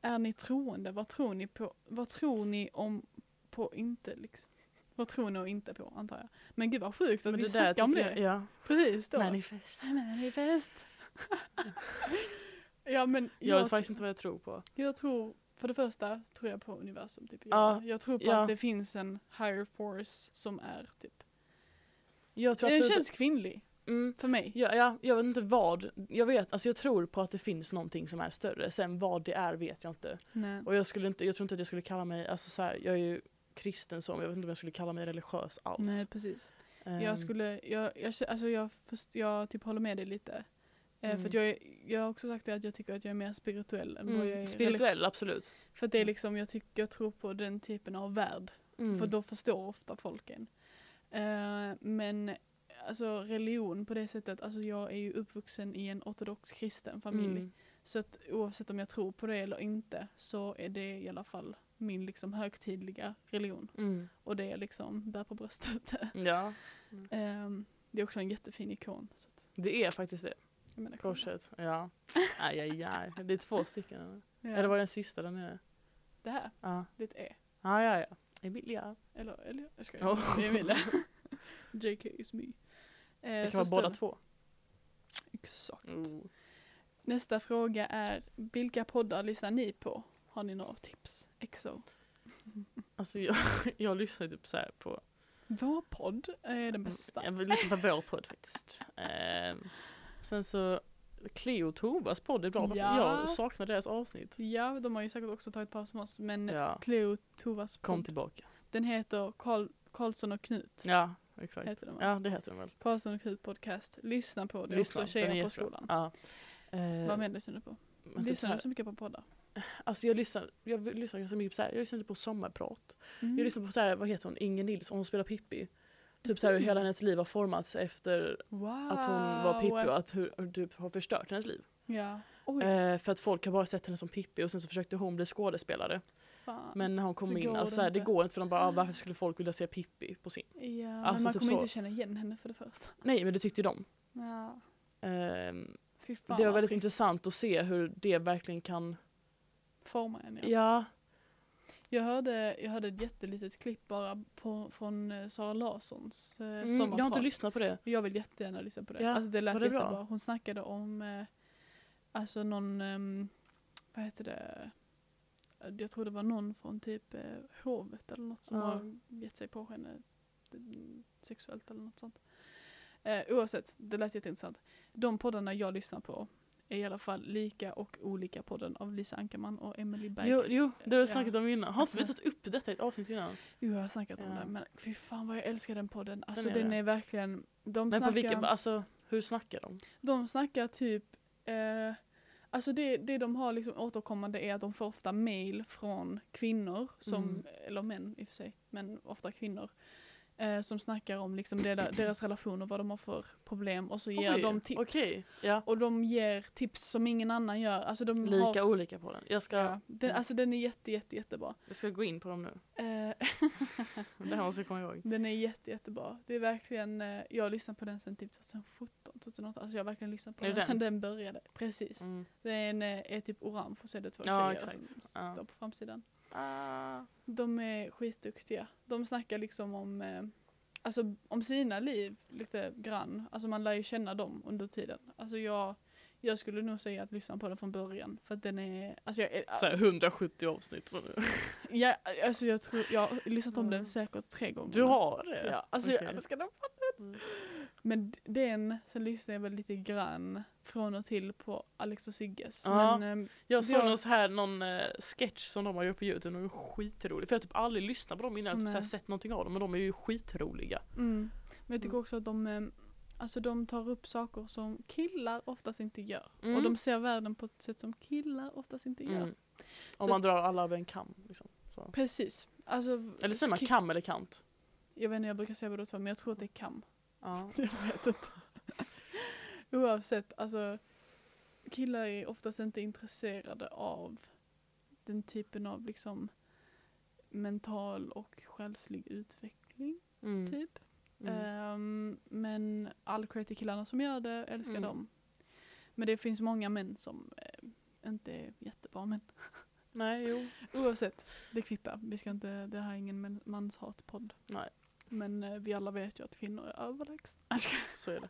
[SPEAKER 2] är ni troende? Vad tror ni på? Vad tror ni om på inte liksom? Vad tror ni och inte på antar jag. Men gud vad sjukt att
[SPEAKER 1] Men
[SPEAKER 2] vi snackar om det.
[SPEAKER 1] jag, ja.
[SPEAKER 2] Precis då.
[SPEAKER 1] Manifest.
[SPEAKER 2] Manifest. ja men
[SPEAKER 1] Jag
[SPEAKER 2] jag,
[SPEAKER 1] vet faktiskt inte vad jag tror på.
[SPEAKER 2] jag tror, för det första tror jag på universum. Typ.
[SPEAKER 1] Ja,
[SPEAKER 2] Jag, tror på
[SPEAKER 1] ja.
[SPEAKER 2] att det finns en higher force som är typ,
[SPEAKER 1] Jag tror
[SPEAKER 2] den
[SPEAKER 1] absolut...
[SPEAKER 2] känns kvinnlig
[SPEAKER 1] mm,
[SPEAKER 2] för mig.
[SPEAKER 1] ja, ja, jag vet inte vad. Jag vet, alltså jag tror på att det finns någonting som är större. Sen vad det är vet jag inte.
[SPEAKER 2] Nej.
[SPEAKER 1] Och jag skulle inte, jag tror inte att jag skulle kalla mig, alltså så här, jag är ju kristen så, men jag vet inte om jag skulle kalla mig religiös alls.
[SPEAKER 2] Nej precis.
[SPEAKER 1] Ehm,
[SPEAKER 2] Jag skulle, jag, jag, alltså jag, först, jag typ håller med dig lite. Eh,
[SPEAKER 1] Mm.
[SPEAKER 2] För jag, jag har också sagt det att jag tycker att jag är mer spirituell än vad jag är
[SPEAKER 1] mm, spirituell, absolut.
[SPEAKER 2] För att det är liksom, jag tycker, jag tror på den typen av värld.
[SPEAKER 1] Mm.
[SPEAKER 2] För då förstår ofta folk en. Eh, men alltså religion på det sättet, alltså jag är ju uppvuxen i en ortodox kristen familj.
[SPEAKER 1] Mm.
[SPEAKER 2] Så att oavsett om jag tror på det eller inte så är det i alla fall min liksom högtidliga religion.
[SPEAKER 1] Mm.
[SPEAKER 2] Och det är liksom bär på bröstet.
[SPEAKER 1] Ja,
[SPEAKER 2] Ehm, det är också en jättefin ikon. Att,
[SPEAKER 1] det är faktiskt det.
[SPEAKER 2] Kolla.
[SPEAKER 1] Korset. Ja. Aj, aj, aj. Det är två stycken. eller?
[SPEAKER 2] Ja.
[SPEAKER 1] Eller var det den sista där nere?
[SPEAKER 2] Det här,
[SPEAKER 1] Ja.
[SPEAKER 2] det är ett E.
[SPEAKER 1] Ja, ja, ja. Emilia.
[SPEAKER 2] Eller, eller jag skojar.
[SPEAKER 1] Oh.
[SPEAKER 2] Emilia. JK is me. Eh,
[SPEAKER 1] Det kan vara båda två.
[SPEAKER 2] Exakt.
[SPEAKER 1] Oh.
[SPEAKER 2] Nästa fråga är, vilka poddar lyssnar ni på? Har ni några tips? Exo.
[SPEAKER 1] Alltså jag, jag lyssnar typ så på
[SPEAKER 2] Vår podd är den bästa.
[SPEAKER 1] Jag vill lyssna på vår podd faktiskt. Sen så Cleo och Tovas podd är bra.
[SPEAKER 2] Ja.
[SPEAKER 1] Jag saknar deras avsnitt.
[SPEAKER 2] Ja, de har ju säkert också tagit paus med oss. Men
[SPEAKER 1] Ja.
[SPEAKER 2] Cleo Tovas
[SPEAKER 1] Kom
[SPEAKER 2] podd,
[SPEAKER 1] tillbaka.
[SPEAKER 2] den heter Karl, Karlsson och Knut.
[SPEAKER 1] Ja, exakt.
[SPEAKER 2] Heter den?
[SPEAKER 1] Ja, det heter den väl.
[SPEAKER 2] Karlsson och Knut podcast. Lyssna på det
[SPEAKER 1] Lyssna,
[SPEAKER 2] också, tjejer på skolan.
[SPEAKER 1] Ja. Eh,
[SPEAKER 2] Vad mer lyssnar du på? Lyssnar du så mycket på poddar?
[SPEAKER 1] alltså jag lyssnar, jag lyssnar ganska mycket på så här, jag lyssnar på sommarprat.
[SPEAKER 2] Mm.
[SPEAKER 1] Jag lyssnar på så här, vad heter hon, Inger Nilsson, hon spelar Pippi. Typ så här hur hela hennes liv har formats efter
[SPEAKER 2] Wow.
[SPEAKER 1] att hon var Pippi och att hur, hur typ har förstört hennes liv.
[SPEAKER 2] Ja.
[SPEAKER 1] Eh, för att folk har bara sett henne som Pippi och sen så försökte hon bli skådespelare.
[SPEAKER 2] fan.
[SPEAKER 1] Men när hon kom
[SPEAKER 2] Så
[SPEAKER 1] in, alltså,
[SPEAKER 2] det
[SPEAKER 1] så här, det går inte för de bara, ah, varför skulle folk vilja se Pippi på sin?
[SPEAKER 2] ja, men
[SPEAKER 1] alltså
[SPEAKER 2] man
[SPEAKER 1] typ
[SPEAKER 2] kommer
[SPEAKER 1] så.
[SPEAKER 2] inte känna igen henne för det första.
[SPEAKER 1] Nej men det tyckte ju de.
[SPEAKER 2] Ja. Fan
[SPEAKER 1] det var väldigt
[SPEAKER 2] trist.
[SPEAKER 1] intressant att se hur det verkligen kan,
[SPEAKER 2] Forma en, ja.
[SPEAKER 1] ja,
[SPEAKER 2] Jag hörde, jag hörde ett jättelitet klipp bara på, från eh, Sara Larssons eh,
[SPEAKER 1] mm, jag har inte
[SPEAKER 2] sommarprat.
[SPEAKER 1] lyssnat på det.
[SPEAKER 2] Jag vill jättegärna lyssna på det.
[SPEAKER 1] Ja,
[SPEAKER 2] alltså det lät
[SPEAKER 1] det bra?
[SPEAKER 2] jättebra. Hon snackade om, eh, alltså någon, ehm, vad heter det, Eh, jag tror det var någon från typ eh, hovet eller något som
[SPEAKER 1] Ja.
[SPEAKER 2] har gett sig på henne mm, sexuellt eller något sånt. Eh, oavsett, det lät jätteintressant. De poddarna jag lyssnar på är i alla fall Lika och Olika podden av Lisa Ankarman och Emily Berg.
[SPEAKER 1] Jo, jo, det har
[SPEAKER 2] Ja.
[SPEAKER 1] vi snackat om innan. Har inte vi
[SPEAKER 2] Alltså-
[SPEAKER 1] tagit upp detta i ett avsnitt innan?
[SPEAKER 2] Jo, jag har snackat om
[SPEAKER 1] Ja.
[SPEAKER 2] det. Men fy fan vad jag älskar den podden. Alltså
[SPEAKER 1] är
[SPEAKER 2] den är verkligen, de
[SPEAKER 1] Men på
[SPEAKER 2] snackar,
[SPEAKER 1] vilka, alltså hur snackar de?
[SPEAKER 2] de snackar typ, eh, alltså det, det de har liksom återkommande är att de får ofta mail från kvinnor, som,
[SPEAKER 1] Mm.
[SPEAKER 2] eller män i och för sig, men ofta kvinnor. Eh, som snackar om liksom deras, deras relationer, vad de har för problem och så ger
[SPEAKER 1] Oj,
[SPEAKER 2] de tips.
[SPEAKER 1] Okej, ja.
[SPEAKER 2] Och de ger tips som ingen annan gör. Alltså de
[SPEAKER 1] Lika
[SPEAKER 2] har,
[SPEAKER 1] olika på den. Jag ska,
[SPEAKER 2] ja, den, alltså den är jätte, jätte, jättebra.
[SPEAKER 1] jag ska gå in på dem nu.
[SPEAKER 2] Eh,
[SPEAKER 1] Det här måste jag komma ihåg.
[SPEAKER 2] Den är jätte, jättebra. Det är verkligen, eh, jag har lyssnat på den sedan typ 2017, 2008. Alltså jag har verkligen lyssnat på
[SPEAKER 1] det
[SPEAKER 2] den,
[SPEAKER 1] den?
[SPEAKER 2] sedan den började. Precis.
[SPEAKER 1] Mm.
[SPEAKER 2] Den är, är typ orange och så är det två
[SPEAKER 1] Ja,
[SPEAKER 2] tjejer
[SPEAKER 1] exakt.
[SPEAKER 2] som
[SPEAKER 1] Ja.
[SPEAKER 2] står på framsidan.
[SPEAKER 1] Ah.
[SPEAKER 2] De är skitduktiga. De snackar liksom om, eh, alltså om sina liv lite grann. Alltså man lär ju känna dem under tiden. Alltså jag, jag skulle nog säga att lyssna på den från början. För att den är, alltså jag,
[SPEAKER 1] Så här, 170 avsnitt.
[SPEAKER 2] Jag, alltså jag tror, jag har lyssnat om
[SPEAKER 1] Mm.
[SPEAKER 2] den säkert tre gånger.
[SPEAKER 1] Du har det?
[SPEAKER 2] Ja, alltså
[SPEAKER 1] Okej.
[SPEAKER 2] jag älskar den
[SPEAKER 1] Mm.
[SPEAKER 2] Men den, sen lyssnar jag väl lite grann från och till på Alex och Sigges.
[SPEAKER 1] Ja.
[SPEAKER 2] Men ehm,
[SPEAKER 1] Jag såg
[SPEAKER 2] Jag-
[SPEAKER 1] så här, någon eh, sketch som de har gjort på youtube, de är skitroliga. För jag har typ aldrig lyssnat på dem innan, jag har typ här, sett någonting av dem, men de är ju skitroliga.
[SPEAKER 2] mm, men jag tycker
[SPEAKER 1] Mm.
[SPEAKER 2] också att de, ehm, alltså de tar upp saker som killar oftast inte gör.
[SPEAKER 1] Mm.
[SPEAKER 2] Och de ser världen på ett sätt som killar oftast inte gör.
[SPEAKER 1] Mm. Om man
[SPEAKER 2] att-
[SPEAKER 1] drar alla över en kam. Liksom.
[SPEAKER 2] Precis. Alltså,
[SPEAKER 1] Eller säger man kam eller kant?
[SPEAKER 2] Jag vet inte, jag brukar säga båda två, men jag tror att det är kam.
[SPEAKER 1] Ja.
[SPEAKER 2] Jag vet inte. Oavsett, alltså. killar är oftast inte intresserade av den typen av liksom mental och själslig utveckling
[SPEAKER 1] Mm.
[SPEAKER 2] typ.
[SPEAKER 1] Mm.
[SPEAKER 2] Ehm, men all credit till killarna som gör det, älskar
[SPEAKER 1] Mm.
[SPEAKER 2] dem. Men det finns många män som eh, inte är jättebra män.
[SPEAKER 1] Nej, jo.
[SPEAKER 2] Oavsett, det kvittar. Vi ska inte, det här är ingen manshatpodd.
[SPEAKER 1] Nej,
[SPEAKER 2] Men eh, vi alla vet ju att kvinnor är överlägsna.
[SPEAKER 1] Så är det.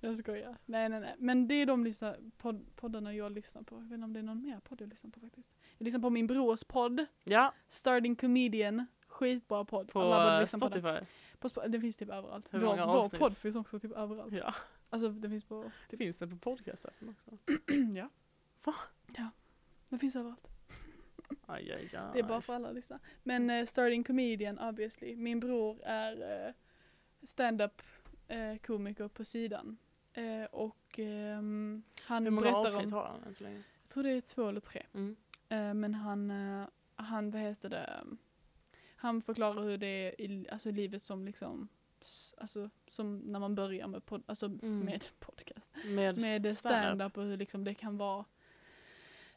[SPEAKER 2] Jag skojar. Nej nej nej. Men det är de lyssnar, podd, poddarna jag lyssnar på. Jag vet inte om det är någon mer podd jag lyssnar på faktiskt. Jag lyssnar på min brors podd.
[SPEAKER 1] Ja,
[SPEAKER 2] Starting Comedian. Skitbra podd.
[SPEAKER 1] på
[SPEAKER 2] Alla lyssna på den.
[SPEAKER 1] Spotify.
[SPEAKER 2] På Sp- den finns typ överallt.
[SPEAKER 1] Hur
[SPEAKER 2] Vår,
[SPEAKER 1] många
[SPEAKER 2] vår
[SPEAKER 1] avsnitt?
[SPEAKER 2] podd finns också typ överallt.
[SPEAKER 1] Ja,
[SPEAKER 2] Alltså den finns på, typ,
[SPEAKER 1] finns den på podcastappen också?
[SPEAKER 2] ja.
[SPEAKER 1] Va?
[SPEAKER 2] Ja. Den finns överallt.
[SPEAKER 1] Aj, aj, aj.
[SPEAKER 2] Det är bara för alla att lyssna. Men uh, Starting Comedian obviously. Min bror är uh, stand-up eh, komiker på sidan. Eh, och ehm, han
[SPEAKER 1] Hur många
[SPEAKER 2] berättar om,
[SPEAKER 1] har han än så länge?
[SPEAKER 2] jag tror det är två eller tre.
[SPEAKER 1] Mm.
[SPEAKER 2] Eh, men han, eh, han, vad heter det, han förklarar hur det är i alltså, livet som liksom, alltså som när man börjar med, pod, alltså,
[SPEAKER 1] Mm.
[SPEAKER 2] med podcast.
[SPEAKER 1] Med,
[SPEAKER 2] Med
[SPEAKER 1] stand-up.
[SPEAKER 2] stand-up och hur liksom det kan vara.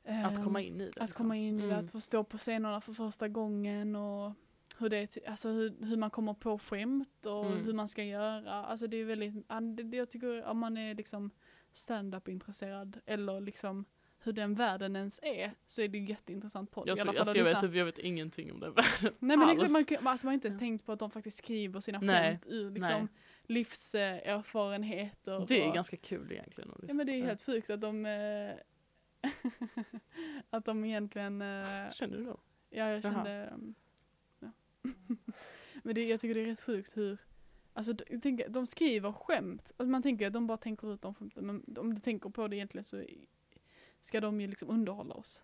[SPEAKER 1] Att
[SPEAKER 2] ehm,
[SPEAKER 1] komma in i det.
[SPEAKER 2] Att
[SPEAKER 1] liksom.
[SPEAKER 2] komma in i det,
[SPEAKER 1] Mm.
[SPEAKER 2] att få stå på scenerna för första gången och hur, det, alltså hur, hur man kommer på skämt och
[SPEAKER 1] Mm.
[SPEAKER 2] hur man ska göra. Alltså det är väldigt, ja, jag tycker om man är liksom stand-up intresserad eller liksom hur den världen ens är så är det ju jätteintressant podd.
[SPEAKER 1] Jag, tror, alltså,
[SPEAKER 2] att
[SPEAKER 1] jag, vet, typ, jag vet ingenting om den världen.
[SPEAKER 2] Nej men exakt, man, alltså, man har inte ens tänkt på att de faktiskt skriver sina
[SPEAKER 1] Nej,
[SPEAKER 2] skämt ur liksom livserfarenheter.
[SPEAKER 1] Det är
[SPEAKER 2] och,
[SPEAKER 1] ganska kul egentligen. att
[SPEAKER 2] Ja men det är helt sjukt att de eh, att de egentligen eh,
[SPEAKER 1] Känner du då?
[SPEAKER 2] Ja, jag kände... um, Ja. Men det, jag tycker det är rätt sjukt hur... Alltså d- jag tänker, de skriver skämt. Alltså man tänker att de bara tänker ut de skämten. Men om du tänker på det egentligen så ska de ju liksom underhålla oss.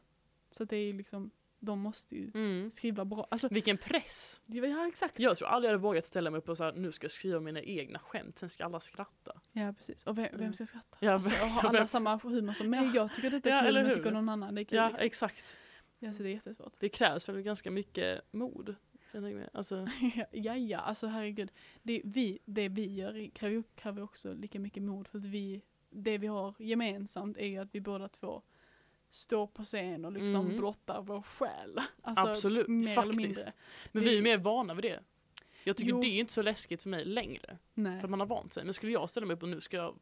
[SPEAKER 2] Så det är ju liksom, de måste ju
[SPEAKER 1] Mm.
[SPEAKER 2] skriva bra. Alltså,
[SPEAKER 1] Vilken press!
[SPEAKER 2] det- ja exakt.
[SPEAKER 1] Jag tror aldrig jag hade vågat ställa mig upp och säga nu ska jag skriva mina egna skämt, sen ska alla skratta.
[SPEAKER 2] Ja precis. Och vem, vem
[SPEAKER 1] Mm.
[SPEAKER 2] ska skratta?
[SPEAKER 1] Ja,
[SPEAKER 2] Alltså, och har alla
[SPEAKER 1] vem-
[SPEAKER 2] samma humor som mig? Jag tycker att detta är
[SPEAKER 1] Ja,
[SPEAKER 2] kul men tycker någon annan det är kul.
[SPEAKER 1] Ja,
[SPEAKER 2] liksom.
[SPEAKER 1] exakt.
[SPEAKER 2] ja, så det är jättesvårt.
[SPEAKER 1] Det krävs väl ganska mycket mod. jag. Alltså,
[SPEAKER 2] ja, ja, alltså herregud. Det vi, det vi gör kräver, kräver också lika mycket mod för att vi, det vi har gemensamt är ju att vi båda två står på scen och liksom
[SPEAKER 1] Mhm.
[SPEAKER 2] blottar vår själ. Alltså,
[SPEAKER 1] Absolut,
[SPEAKER 2] mer eller mindre.
[SPEAKER 1] faktiskt. Men
[SPEAKER 2] Det-
[SPEAKER 1] vi är mer vana vid det. Jag tycker
[SPEAKER 2] Jo.
[SPEAKER 1] det är inte så läskigt för mig längre.
[SPEAKER 2] Nej.
[SPEAKER 1] För man har vant sig. Men skulle jag ställa mig upp och nu ska jag,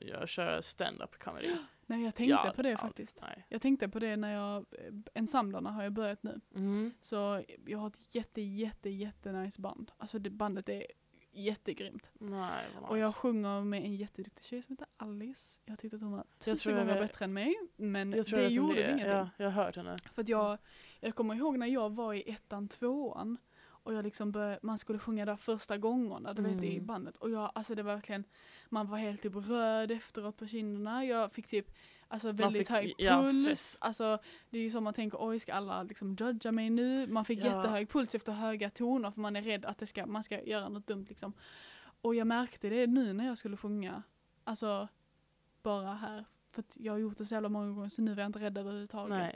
[SPEAKER 1] jag köra stand-up comedy.
[SPEAKER 2] Nej, jag tänkte
[SPEAKER 1] Ja,
[SPEAKER 2] på det faktiskt.
[SPEAKER 1] Nej.
[SPEAKER 2] Jag tänkte på det när jag, Ensemblerna har jag börjat nu.
[SPEAKER 1] Mm.
[SPEAKER 2] Så jag har ett jätte, jätte, jätte nice band. Alltså det bandet är jättegrymt.
[SPEAKER 1] Nej, vad
[SPEAKER 2] Och jag
[SPEAKER 1] nice.
[SPEAKER 2] sjunger med en jätteduktig tjej som heter Alice. Jag tyckte att hon var tusen gånger bättre än mig. Men det gjorde
[SPEAKER 1] det
[SPEAKER 2] ingenting.
[SPEAKER 1] Ja, jag har hört henne.
[SPEAKER 2] För att jag, jag kommer ihåg när jag var i ettan, tvåan och jag liksom började, man skulle sjunga där första gångerna, du vet i
[SPEAKER 1] Mm.
[SPEAKER 2] bandet. Och jag, alltså det var verkligen, man var helt typ röd efteråt på kinderna. Jag fick typ, alltså väldigt
[SPEAKER 1] fick-
[SPEAKER 2] hög
[SPEAKER 1] ja,
[SPEAKER 2] puls.
[SPEAKER 1] stress.
[SPEAKER 2] Alltså det är ju som man tänker, oj ska alla liksom judga mig nu? Man fick
[SPEAKER 1] Ja.
[SPEAKER 2] jättehög puls efter höga toner för man är rädd att det ska, man ska göra något dumt liksom. Och jag märkte det nu när jag skulle sjunga, alltså bara här. För att jag har gjort det så jävla många gånger så nu var jag inte rädd överhuvudtaget.
[SPEAKER 1] Nej.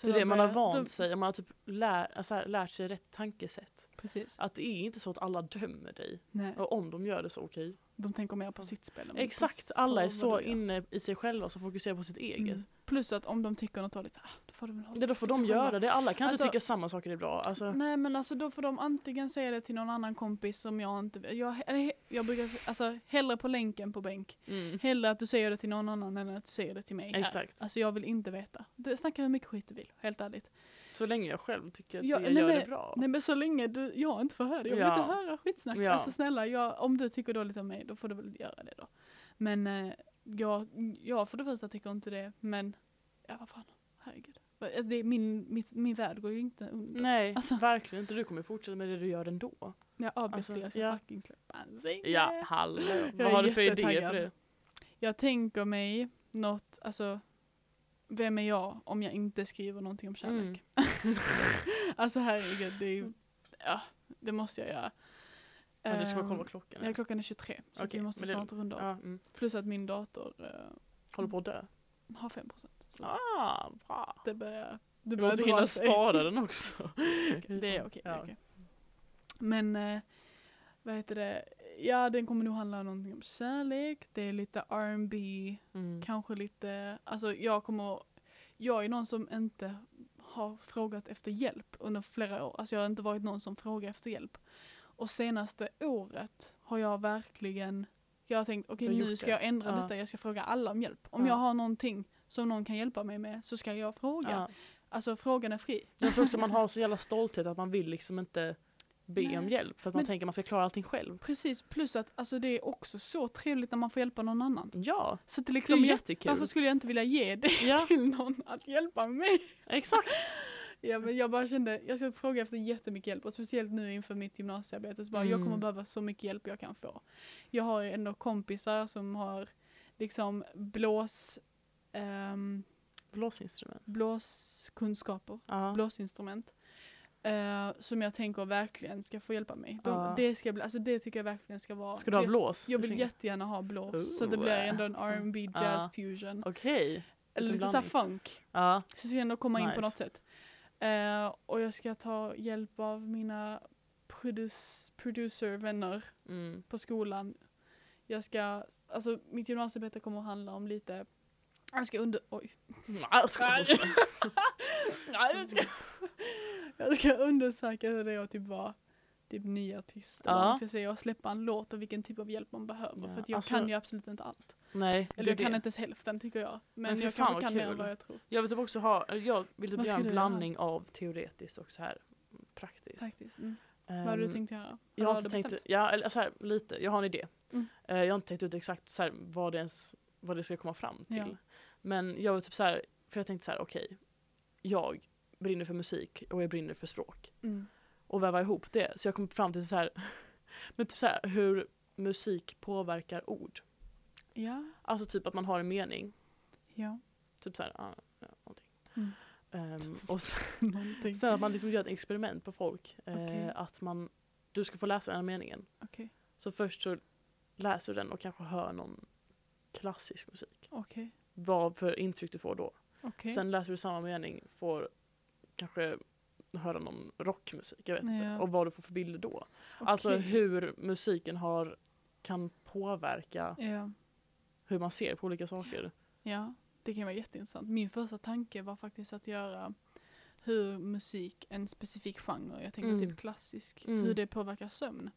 [SPEAKER 2] Så
[SPEAKER 1] det är det man har vant sig, man har typ lär, alltså här, lärt sig rätt tankesätt.
[SPEAKER 2] Precis.
[SPEAKER 1] Att det är inte så att alla dömer dig.
[SPEAKER 2] Nej,
[SPEAKER 1] Och om de gör det så okej.
[SPEAKER 2] de tänker mer på sitt spel.
[SPEAKER 1] Exakt, alla är så inne i sig själva så fokuserar på sitt eget.
[SPEAKER 2] Mm. Plus att om de tycker något dåligt, ah, då får de väl hålla
[SPEAKER 1] Ja, då får de
[SPEAKER 2] själva.
[SPEAKER 1] göra det. Alla kan
[SPEAKER 2] Alltså-
[SPEAKER 1] inte tycka samma saker är bra. Alltså,
[SPEAKER 2] Nej men alltså då får de antingen säga det till någon annan kompis som jag inte. Jag, eller, jag brukar säga, alltså hellre på länken på bänk.
[SPEAKER 1] mm.
[SPEAKER 2] Hellre att du säger det till någon annan än att du säger det till mig här.
[SPEAKER 1] Exakt.
[SPEAKER 2] Alltså jag vill inte veta. Du, snacka hur mycket skit du vill, helt ärligt.
[SPEAKER 1] Så länge jag själv tycker att
[SPEAKER 2] Ja,
[SPEAKER 1] det
[SPEAKER 2] nej,
[SPEAKER 1] gör det bra.
[SPEAKER 2] Nej men så länge du, jag inte får höra det. Jag vill
[SPEAKER 1] Ja.
[SPEAKER 2] inte höra skitsnack.
[SPEAKER 1] Ja.
[SPEAKER 2] Alltså snälla, jag, om du tycker dåligt om mig då får du väl göra det då. Men eh, jag, jag för det första tycker inte det, men ja vad fan, herregud. Alltså, Det är min, mitt, min värld går ju inte under.
[SPEAKER 1] Nej,
[SPEAKER 2] Alltså-
[SPEAKER 1] verkligen inte. Du kommer fortsätta med det du gör ändå.
[SPEAKER 2] Ja obviously,
[SPEAKER 1] Alltså,
[SPEAKER 2] jag ska
[SPEAKER 1] ja.
[SPEAKER 2] fucking släppa en singel.
[SPEAKER 1] Ja, hallå. Vad har du för idéer för det?
[SPEAKER 2] Jag tänker mig något, alltså vem är jag om jag inte skriver någonting om kärlek?
[SPEAKER 1] Mm.
[SPEAKER 2] alltså herregud, det är ju, ja, det måste jag göra.
[SPEAKER 1] Ja, du ska
[SPEAKER 2] Ehm,
[SPEAKER 1] kolla vad klockan
[SPEAKER 2] Ja,
[SPEAKER 1] är.
[SPEAKER 2] klockan är 23, så
[SPEAKER 1] Okej,
[SPEAKER 2] vi måste
[SPEAKER 1] det-
[SPEAKER 2] snart runda av.
[SPEAKER 1] Ja, mm.
[SPEAKER 2] Plus att min dator eh,
[SPEAKER 1] Håller på att dö.
[SPEAKER 2] har 5 procent.
[SPEAKER 1] Ah, bra.
[SPEAKER 2] det börjar, det
[SPEAKER 1] Du
[SPEAKER 2] börjar
[SPEAKER 1] måste
[SPEAKER 2] dra
[SPEAKER 1] hinna
[SPEAKER 2] sig.
[SPEAKER 1] spara den också.
[SPEAKER 2] Det är okej. är
[SPEAKER 1] Ja.
[SPEAKER 2] okej. Men, eh, vad heter det, ja den kommer nog handla om någonting om kärlek, det är lite R&B,
[SPEAKER 1] Mm.
[SPEAKER 2] kanske lite, alltså jag kommer, jag är någon som inte har frågat efter hjälp under flera år. Alltså jag har inte varit någon som frågar efter hjälp. Och senaste året har jag verkligen, jag har tänkt okej
[SPEAKER 1] har
[SPEAKER 2] nu ska
[SPEAKER 1] det.
[SPEAKER 2] jag ändra
[SPEAKER 1] Ja.
[SPEAKER 2] detta, jag ska fråga alla om hjälp. Om
[SPEAKER 1] Ja.
[SPEAKER 2] jag har någonting som någon kan hjälpa mig med så ska jag fråga.
[SPEAKER 1] Ja.
[SPEAKER 2] Alltså frågan är fri.
[SPEAKER 1] Jag tror också man har så jävla stolthet att man vill liksom inte be
[SPEAKER 2] Nej.
[SPEAKER 1] om hjälp för att man
[SPEAKER 2] Men-
[SPEAKER 1] tänker att man ska klara allting själv.
[SPEAKER 2] Precis, plus att alltså, det är också så trevligt när man får hjälpa någon annan.
[SPEAKER 1] Ja,
[SPEAKER 2] Så att det
[SPEAKER 1] det är
[SPEAKER 2] liksom,
[SPEAKER 1] jättekul.
[SPEAKER 2] varför skulle jag inte vilja ge det
[SPEAKER 1] Ja.
[SPEAKER 2] till någon att hjälpa mig?
[SPEAKER 1] Exakt.
[SPEAKER 2] Ja, men jag bara kände, jag ska fråga efter jättemycket hjälp och speciellt nu inför mitt gymnasiearbete. Så bara, Jag kommer
[SPEAKER 1] Mm.
[SPEAKER 2] behöva så mycket hjälp jag kan få. Jag har ändå kompisar som har liksom blås, ehm,
[SPEAKER 1] Blåsinstrument.
[SPEAKER 2] blåskunskaper,
[SPEAKER 1] Ja.
[SPEAKER 2] blåsinstrument. eh, som jag tänker verkligen ska få hjälpa mig. De, det, ska bli, alltså det tycker jag verkligen ska vara.
[SPEAKER 1] Ska du ha blås?
[SPEAKER 2] jag vill jättegärna ha blås. så det
[SPEAKER 1] Ooh,
[SPEAKER 2] blir ändå en. R&B jazz
[SPEAKER 1] Ja.
[SPEAKER 2] fusion.
[SPEAKER 1] Okej.
[SPEAKER 2] Eller
[SPEAKER 1] liten
[SPEAKER 2] lite såhär funk. Så jag ska ändå komma in på
[SPEAKER 1] Nice.
[SPEAKER 2] något sätt. Eh, och jag ska ta hjälp av mina produce, producer-vänner
[SPEAKER 1] Mm.
[SPEAKER 2] på skolan. Jag ska, alltså mitt gymnasiearbete kommer att handla om lite, jag ska under, oj.
[SPEAKER 1] Nej, jag skojar.
[SPEAKER 2] Nej. Nej, jag ska, jag ska undersöka hur det är att typ vara typ ny artist.
[SPEAKER 1] Ja.
[SPEAKER 2] man ska säga, och släppa en låt och vilken typ av hjälp man behöver.
[SPEAKER 1] Ja,
[SPEAKER 2] för jag
[SPEAKER 1] alltså-
[SPEAKER 2] kan ju absolut inte allt.
[SPEAKER 1] Nej,
[SPEAKER 2] Eller jag kan inte ens hälften tycker jag. Men,
[SPEAKER 1] Men
[SPEAKER 2] jag kanske kan mer än
[SPEAKER 1] kul.
[SPEAKER 2] vad jag tror.
[SPEAKER 1] Jag vill typ också ha, jag vill typ göra en
[SPEAKER 2] du göra?
[SPEAKER 1] blandning av teoretiskt och så här praktiskt.
[SPEAKER 2] Faktiskt. Mm. vad har du
[SPEAKER 1] Ehm,
[SPEAKER 2] tänkt göra?
[SPEAKER 1] Jag
[SPEAKER 2] Vad
[SPEAKER 1] har inte tänkt,
[SPEAKER 2] bestämt?
[SPEAKER 1] ja eller så här, lite, jag har en idé.
[SPEAKER 2] Mm.
[SPEAKER 1] Eh, jag har inte tänkt ut exakt så här, vad, det ens, vad det ska komma fram till.
[SPEAKER 2] Ja.
[SPEAKER 1] Men jag vill typ så här, för jag tänkte så här, okej, jag brinner för musik och jag brinner för språk.
[SPEAKER 2] Mm.
[SPEAKER 1] Och väva ihop det. Så jag kom fram till så här, men typ så här, hur musik påverkar ord.
[SPEAKER 2] Ja,
[SPEAKER 1] Alltså typ att man har en mening.
[SPEAKER 2] ja.
[SPEAKER 1] Typ så här, ja, ja, någonting.
[SPEAKER 2] Mm.
[SPEAKER 1] Ehm, och sen, sen att man liksom gör ett experiment på folk. Eh,
[SPEAKER 2] Okej.
[SPEAKER 1] Att man, du ska få läsa den här meningen.
[SPEAKER 2] Okej.
[SPEAKER 1] Så först så läser du den och kanske hör någon klassisk musik.
[SPEAKER 2] Okej.
[SPEAKER 1] Vad för intryck du får då.
[SPEAKER 2] Okej.
[SPEAKER 1] Sen läser du samma mening, får kanske höra någon rockmusik, jag vet inte.
[SPEAKER 2] Ja.
[SPEAKER 1] Och vad du får för bilder då. Alltså
[SPEAKER 2] Okej.
[SPEAKER 1] hur musiken har, kan påverka
[SPEAKER 2] Ja.
[SPEAKER 1] Hur man ser på olika saker.
[SPEAKER 2] ja, det kan vara jätteintressant. Min första tanke var faktiskt att göra hur musik, en specifik genre, jag tänkte
[SPEAKER 1] Mm.
[SPEAKER 2] typ klassisk,
[SPEAKER 1] Mm.
[SPEAKER 2] hur det påverkar sömn.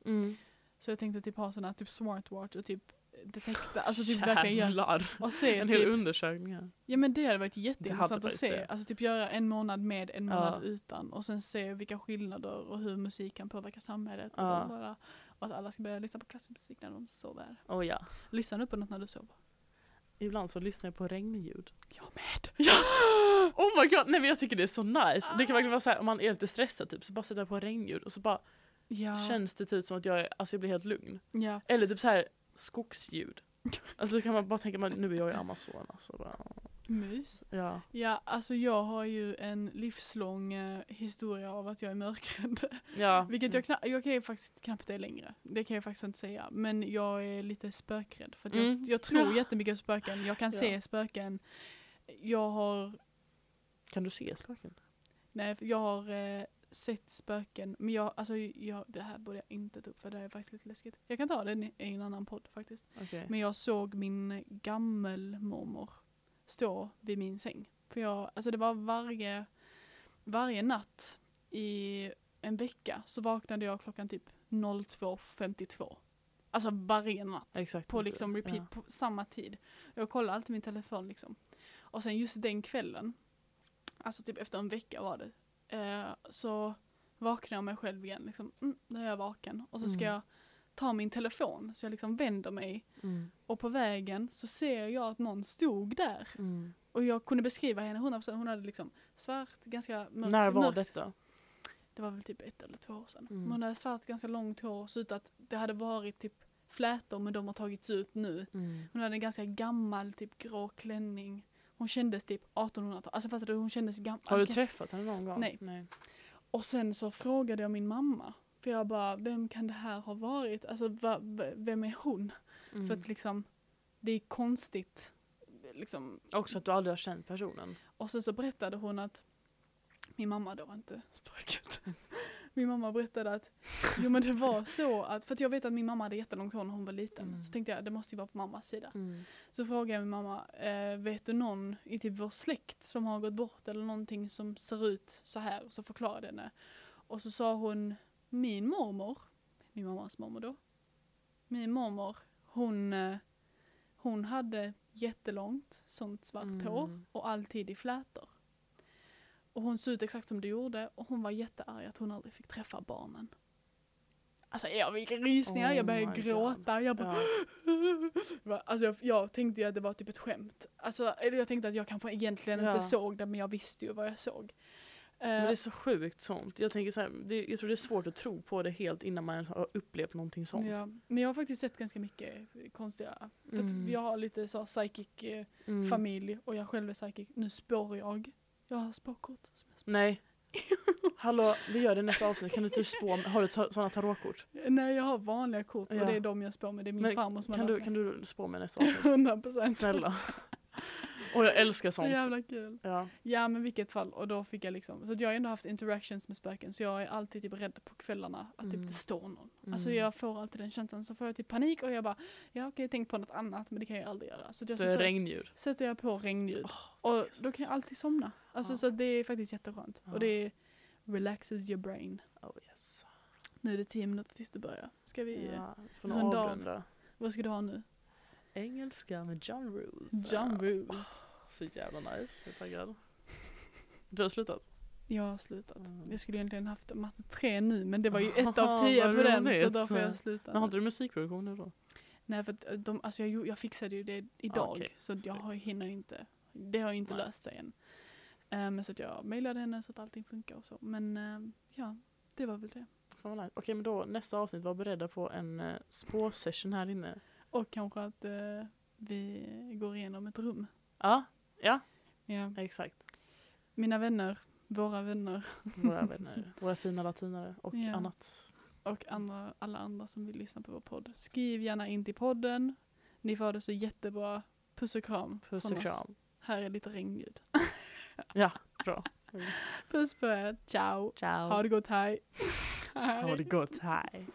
[SPEAKER 2] Så jag tänkte typ ha sådana typ smartwatch och typ detekta, alltså typ verkligen göra,
[SPEAKER 1] Jävlar.
[SPEAKER 2] och se
[SPEAKER 1] En hel
[SPEAKER 2] typ,
[SPEAKER 1] undersökning här.
[SPEAKER 2] ja men det hade varit jätteintressant att se.
[SPEAKER 1] det.
[SPEAKER 2] Alltså typ göra en månad med, en månad
[SPEAKER 1] Ja.
[SPEAKER 2] utan och sen se vilka skillnader och hur musik kan påverka samhället. Och,
[SPEAKER 1] Ja.
[SPEAKER 2] bla. Och att alla ska börja lyssna på klassisk musik när de sover.
[SPEAKER 1] Oh ja.
[SPEAKER 2] Lyssnar du på något när du sover?
[SPEAKER 1] Ibland så lyssnar jag på regnljud.
[SPEAKER 2] Jag med!
[SPEAKER 1] Ja! Oh my god, nej men jag tycker det är så nice. Det kan verkligen vara så här om man är lite stressad typ så bara sätter jag på regnljud och så bara
[SPEAKER 2] Ja.
[SPEAKER 1] känns det typ som att jag, är, alltså jag blir helt lugn.
[SPEAKER 2] ja.
[SPEAKER 1] Eller typ så här skogsljud. Alltså då kan man bara tänka nu är jag i Amazonas och bara,
[SPEAKER 2] Mys.
[SPEAKER 1] ja.
[SPEAKER 2] Ja, alltså jag har ju en livslång eh, historia av att jag är mörkrädd.
[SPEAKER 1] ja.
[SPEAKER 2] Vilket jag, kna- jag kan ju faktiskt knappt det längre. Det kan jag faktiskt inte säga. Men jag är lite spökrädd. För att jag,
[SPEAKER 1] Mm.
[SPEAKER 2] jag tror
[SPEAKER 1] Ja.
[SPEAKER 2] jättemycket på spöken. Jag kan
[SPEAKER 1] Ja.
[SPEAKER 2] se spöken. Jag har,
[SPEAKER 1] Kan du se spöken?
[SPEAKER 2] nej, jag har eh, sett spöken. Men jag, alltså jag, det här borde jag inte ta upp för det är faktiskt lite läskigt. Jag kan ta det i en annan podd faktiskt.
[SPEAKER 1] Okej.
[SPEAKER 2] Men jag såg min gammelmormor stå vid min säng. För jag, alltså det var varje, varje natt i en vecka så vaknade jag klockan typ 02.52. Alltså varje natt.
[SPEAKER 1] Exakt.
[SPEAKER 2] På liksom repeat
[SPEAKER 1] Ja.
[SPEAKER 2] på samma tid. Jag kollade alltid min telefon liksom. Och sen just den kvällen, alltså typ efter en vecka var det, eh, så vaknade jag mig själv igen liksom. Mm, nu är jag vaken. Och så ska
[SPEAKER 1] Mm.
[SPEAKER 2] jag ta min telefon så jag liksom vänder mig
[SPEAKER 1] Mm.
[SPEAKER 2] och på vägen så ser jag att någon stod där.
[SPEAKER 1] Mm.
[SPEAKER 2] Och jag kunde beskriva henne 100%. Hon hade liksom svart, ganska mörk,
[SPEAKER 1] När var
[SPEAKER 2] mörkt.
[SPEAKER 1] detta?
[SPEAKER 2] Det var väl typ ett eller två år sedan.
[SPEAKER 1] Mm.
[SPEAKER 2] Hon hade svart, ganska långt hår. Så ut att det hade varit typ flätor men de har tagits ut nu.
[SPEAKER 1] Mm.
[SPEAKER 2] Hon hade en ganska gammal typ grå klänning. Hon kändes typ 1800-tal. Alltså fattar du? Hon kändes gammal.
[SPEAKER 1] Har du träffat henne någon gång?
[SPEAKER 2] Nej.
[SPEAKER 1] Nej.
[SPEAKER 2] Och sen så frågade jag min mamma. För jag bara, vem kan det här ha varit? Alltså va, vem är hon?
[SPEAKER 1] Mm.
[SPEAKER 2] För att liksom, det är konstigt. Liksom.
[SPEAKER 1] Också att du aldrig har känt personen.
[SPEAKER 2] Och sen så berättade hon att min mamma då inte spöket. min mamma berättade att, jo men det var så att, för att jag vet att min mamma hade jättelångt hår när hon var liten.
[SPEAKER 1] Mm.
[SPEAKER 2] Så tänkte jag, det måste ju vara på mammas sida.
[SPEAKER 1] Mm.
[SPEAKER 2] Så frågade jag min mamma, eh, vet du någon i typ vår släkt som har gått bort eller någonting som ser ut så här? Så förklarade jag henne. Och så sa hon, min mormor, min mammas mormor då, min mormor, hon, eh, hon hade jättelångt sånt svart
[SPEAKER 1] Mm.
[SPEAKER 2] hår och alltid i flätor. Och hon såg ut exakt som du gjorde och hon var jättearg att hon aldrig fick träffa barnen. Alltså jag fick rysningar,
[SPEAKER 1] Oh
[SPEAKER 2] jag började gråta. Jag bara,
[SPEAKER 1] Ja.
[SPEAKER 2] Alltså jag, jag tänkte ju att det var typ ett skämt. Alltså, jag tänkte att jag kanske egentligen
[SPEAKER 1] Ja.
[SPEAKER 2] inte såg det men jag visste ju vad jag såg. Eh,
[SPEAKER 1] Men det är så sjukt sånt. Jag tänker så här, det, jag tror det är svårt att tro på det helt innan man har upplevt någonting sånt.
[SPEAKER 2] ja. Men jag har faktiskt sett ganska mycket konstiga, för
[SPEAKER 1] Mm.
[SPEAKER 2] jag har lite så psychic eh,
[SPEAKER 1] Mm.
[SPEAKER 2] familj och jag själv är psychic. Nu spår jag. Jag har spåkort. som jag spår.
[SPEAKER 1] Nej. Hallå, vi gör det nästa avsnitt. Kan du inte spå? Har du sådana tarotkort?
[SPEAKER 2] Nej jag har vanliga kort
[SPEAKER 1] Ja.
[SPEAKER 2] och det är de jag spår med. Det är min
[SPEAKER 1] Men
[SPEAKER 2] farmor som
[SPEAKER 1] Kan
[SPEAKER 2] har
[SPEAKER 1] du,
[SPEAKER 2] lärt
[SPEAKER 1] kan du spå mig nästa avsnitt?
[SPEAKER 2] 100 procent.
[SPEAKER 1] Snälla. Och jag älskar
[SPEAKER 2] Så
[SPEAKER 1] sånt.
[SPEAKER 2] jävla kul.
[SPEAKER 1] Ja.
[SPEAKER 2] Ja men vilket fall och då fick jag liksom, så att jag har ändå haft interactions med spöken så jag är alltid typ rädd på kvällarna att typ
[SPEAKER 1] Mm.
[SPEAKER 2] det står någon. Alltså
[SPEAKER 1] Mm.
[SPEAKER 2] jag får alltid den känslan så får jag typ panik och jag bara, ja okej tänk på något annat men det kan jag aldrig göra. Så att jag
[SPEAKER 1] Det är
[SPEAKER 2] sätter,
[SPEAKER 1] regndjur.
[SPEAKER 2] sätter jag på regnljud
[SPEAKER 1] Åh,
[SPEAKER 2] och då kan jag alltid somna. Alltså
[SPEAKER 1] Ja.
[SPEAKER 2] så det är faktiskt jätteskönt.
[SPEAKER 1] Ja.
[SPEAKER 2] Och det relaxes your brain.
[SPEAKER 1] Oh, yes.
[SPEAKER 2] Nu är det tio minuter tills det börjar. Ska vi,
[SPEAKER 1] Ja,
[SPEAKER 2] runda av. vad ska du ha nu?
[SPEAKER 1] Engelska med John Roos.
[SPEAKER 2] John. Roos.
[SPEAKER 1] Så jävla nice. Jag är taggad. Du har slutat?
[SPEAKER 2] Jag har slutat.
[SPEAKER 1] Mm.
[SPEAKER 2] Jag skulle egentligen haft matte 3 nu men det var ju ett av tio på den så då får jag sluta.
[SPEAKER 1] Men har inte du musikproduktion nu då?
[SPEAKER 2] Nej för att eh, de, alltså jag, jag fixade ju det idag
[SPEAKER 1] okej.
[SPEAKER 2] så att jag har, hinner inte. Det har ju inte
[SPEAKER 1] Nej.
[SPEAKER 2] löst sig än. Eh, men så att jag mejlade henne så att allting funkar och så. Men eh, ja, det var väl det.
[SPEAKER 1] Okej men då nästa avsnitt var beredda på en uh, spåsession här inne.
[SPEAKER 2] Och kanske att eh, vi går igenom ett rum.
[SPEAKER 1] Ja, ja
[SPEAKER 2] Ja.
[SPEAKER 1] exakt.
[SPEAKER 2] Mina vänner, våra vänner
[SPEAKER 1] Våra vänner, våra fina latinare och
[SPEAKER 2] Ja.
[SPEAKER 1] annat.
[SPEAKER 2] och andra, alla andra som vill lyssna på vår podd. Skriv gärna in till podden. Ni får ha det så jättebra. Puss och kram.
[SPEAKER 1] Puss
[SPEAKER 2] från
[SPEAKER 1] och
[SPEAKER 2] oss.
[SPEAKER 1] kram.
[SPEAKER 2] Här är lite regnljud.
[SPEAKER 1] Ja, bra.
[SPEAKER 2] Puss på er. Ciao.
[SPEAKER 1] Ciao.
[SPEAKER 2] Ha det gott. Hej.
[SPEAKER 1] Ha det gott, hej.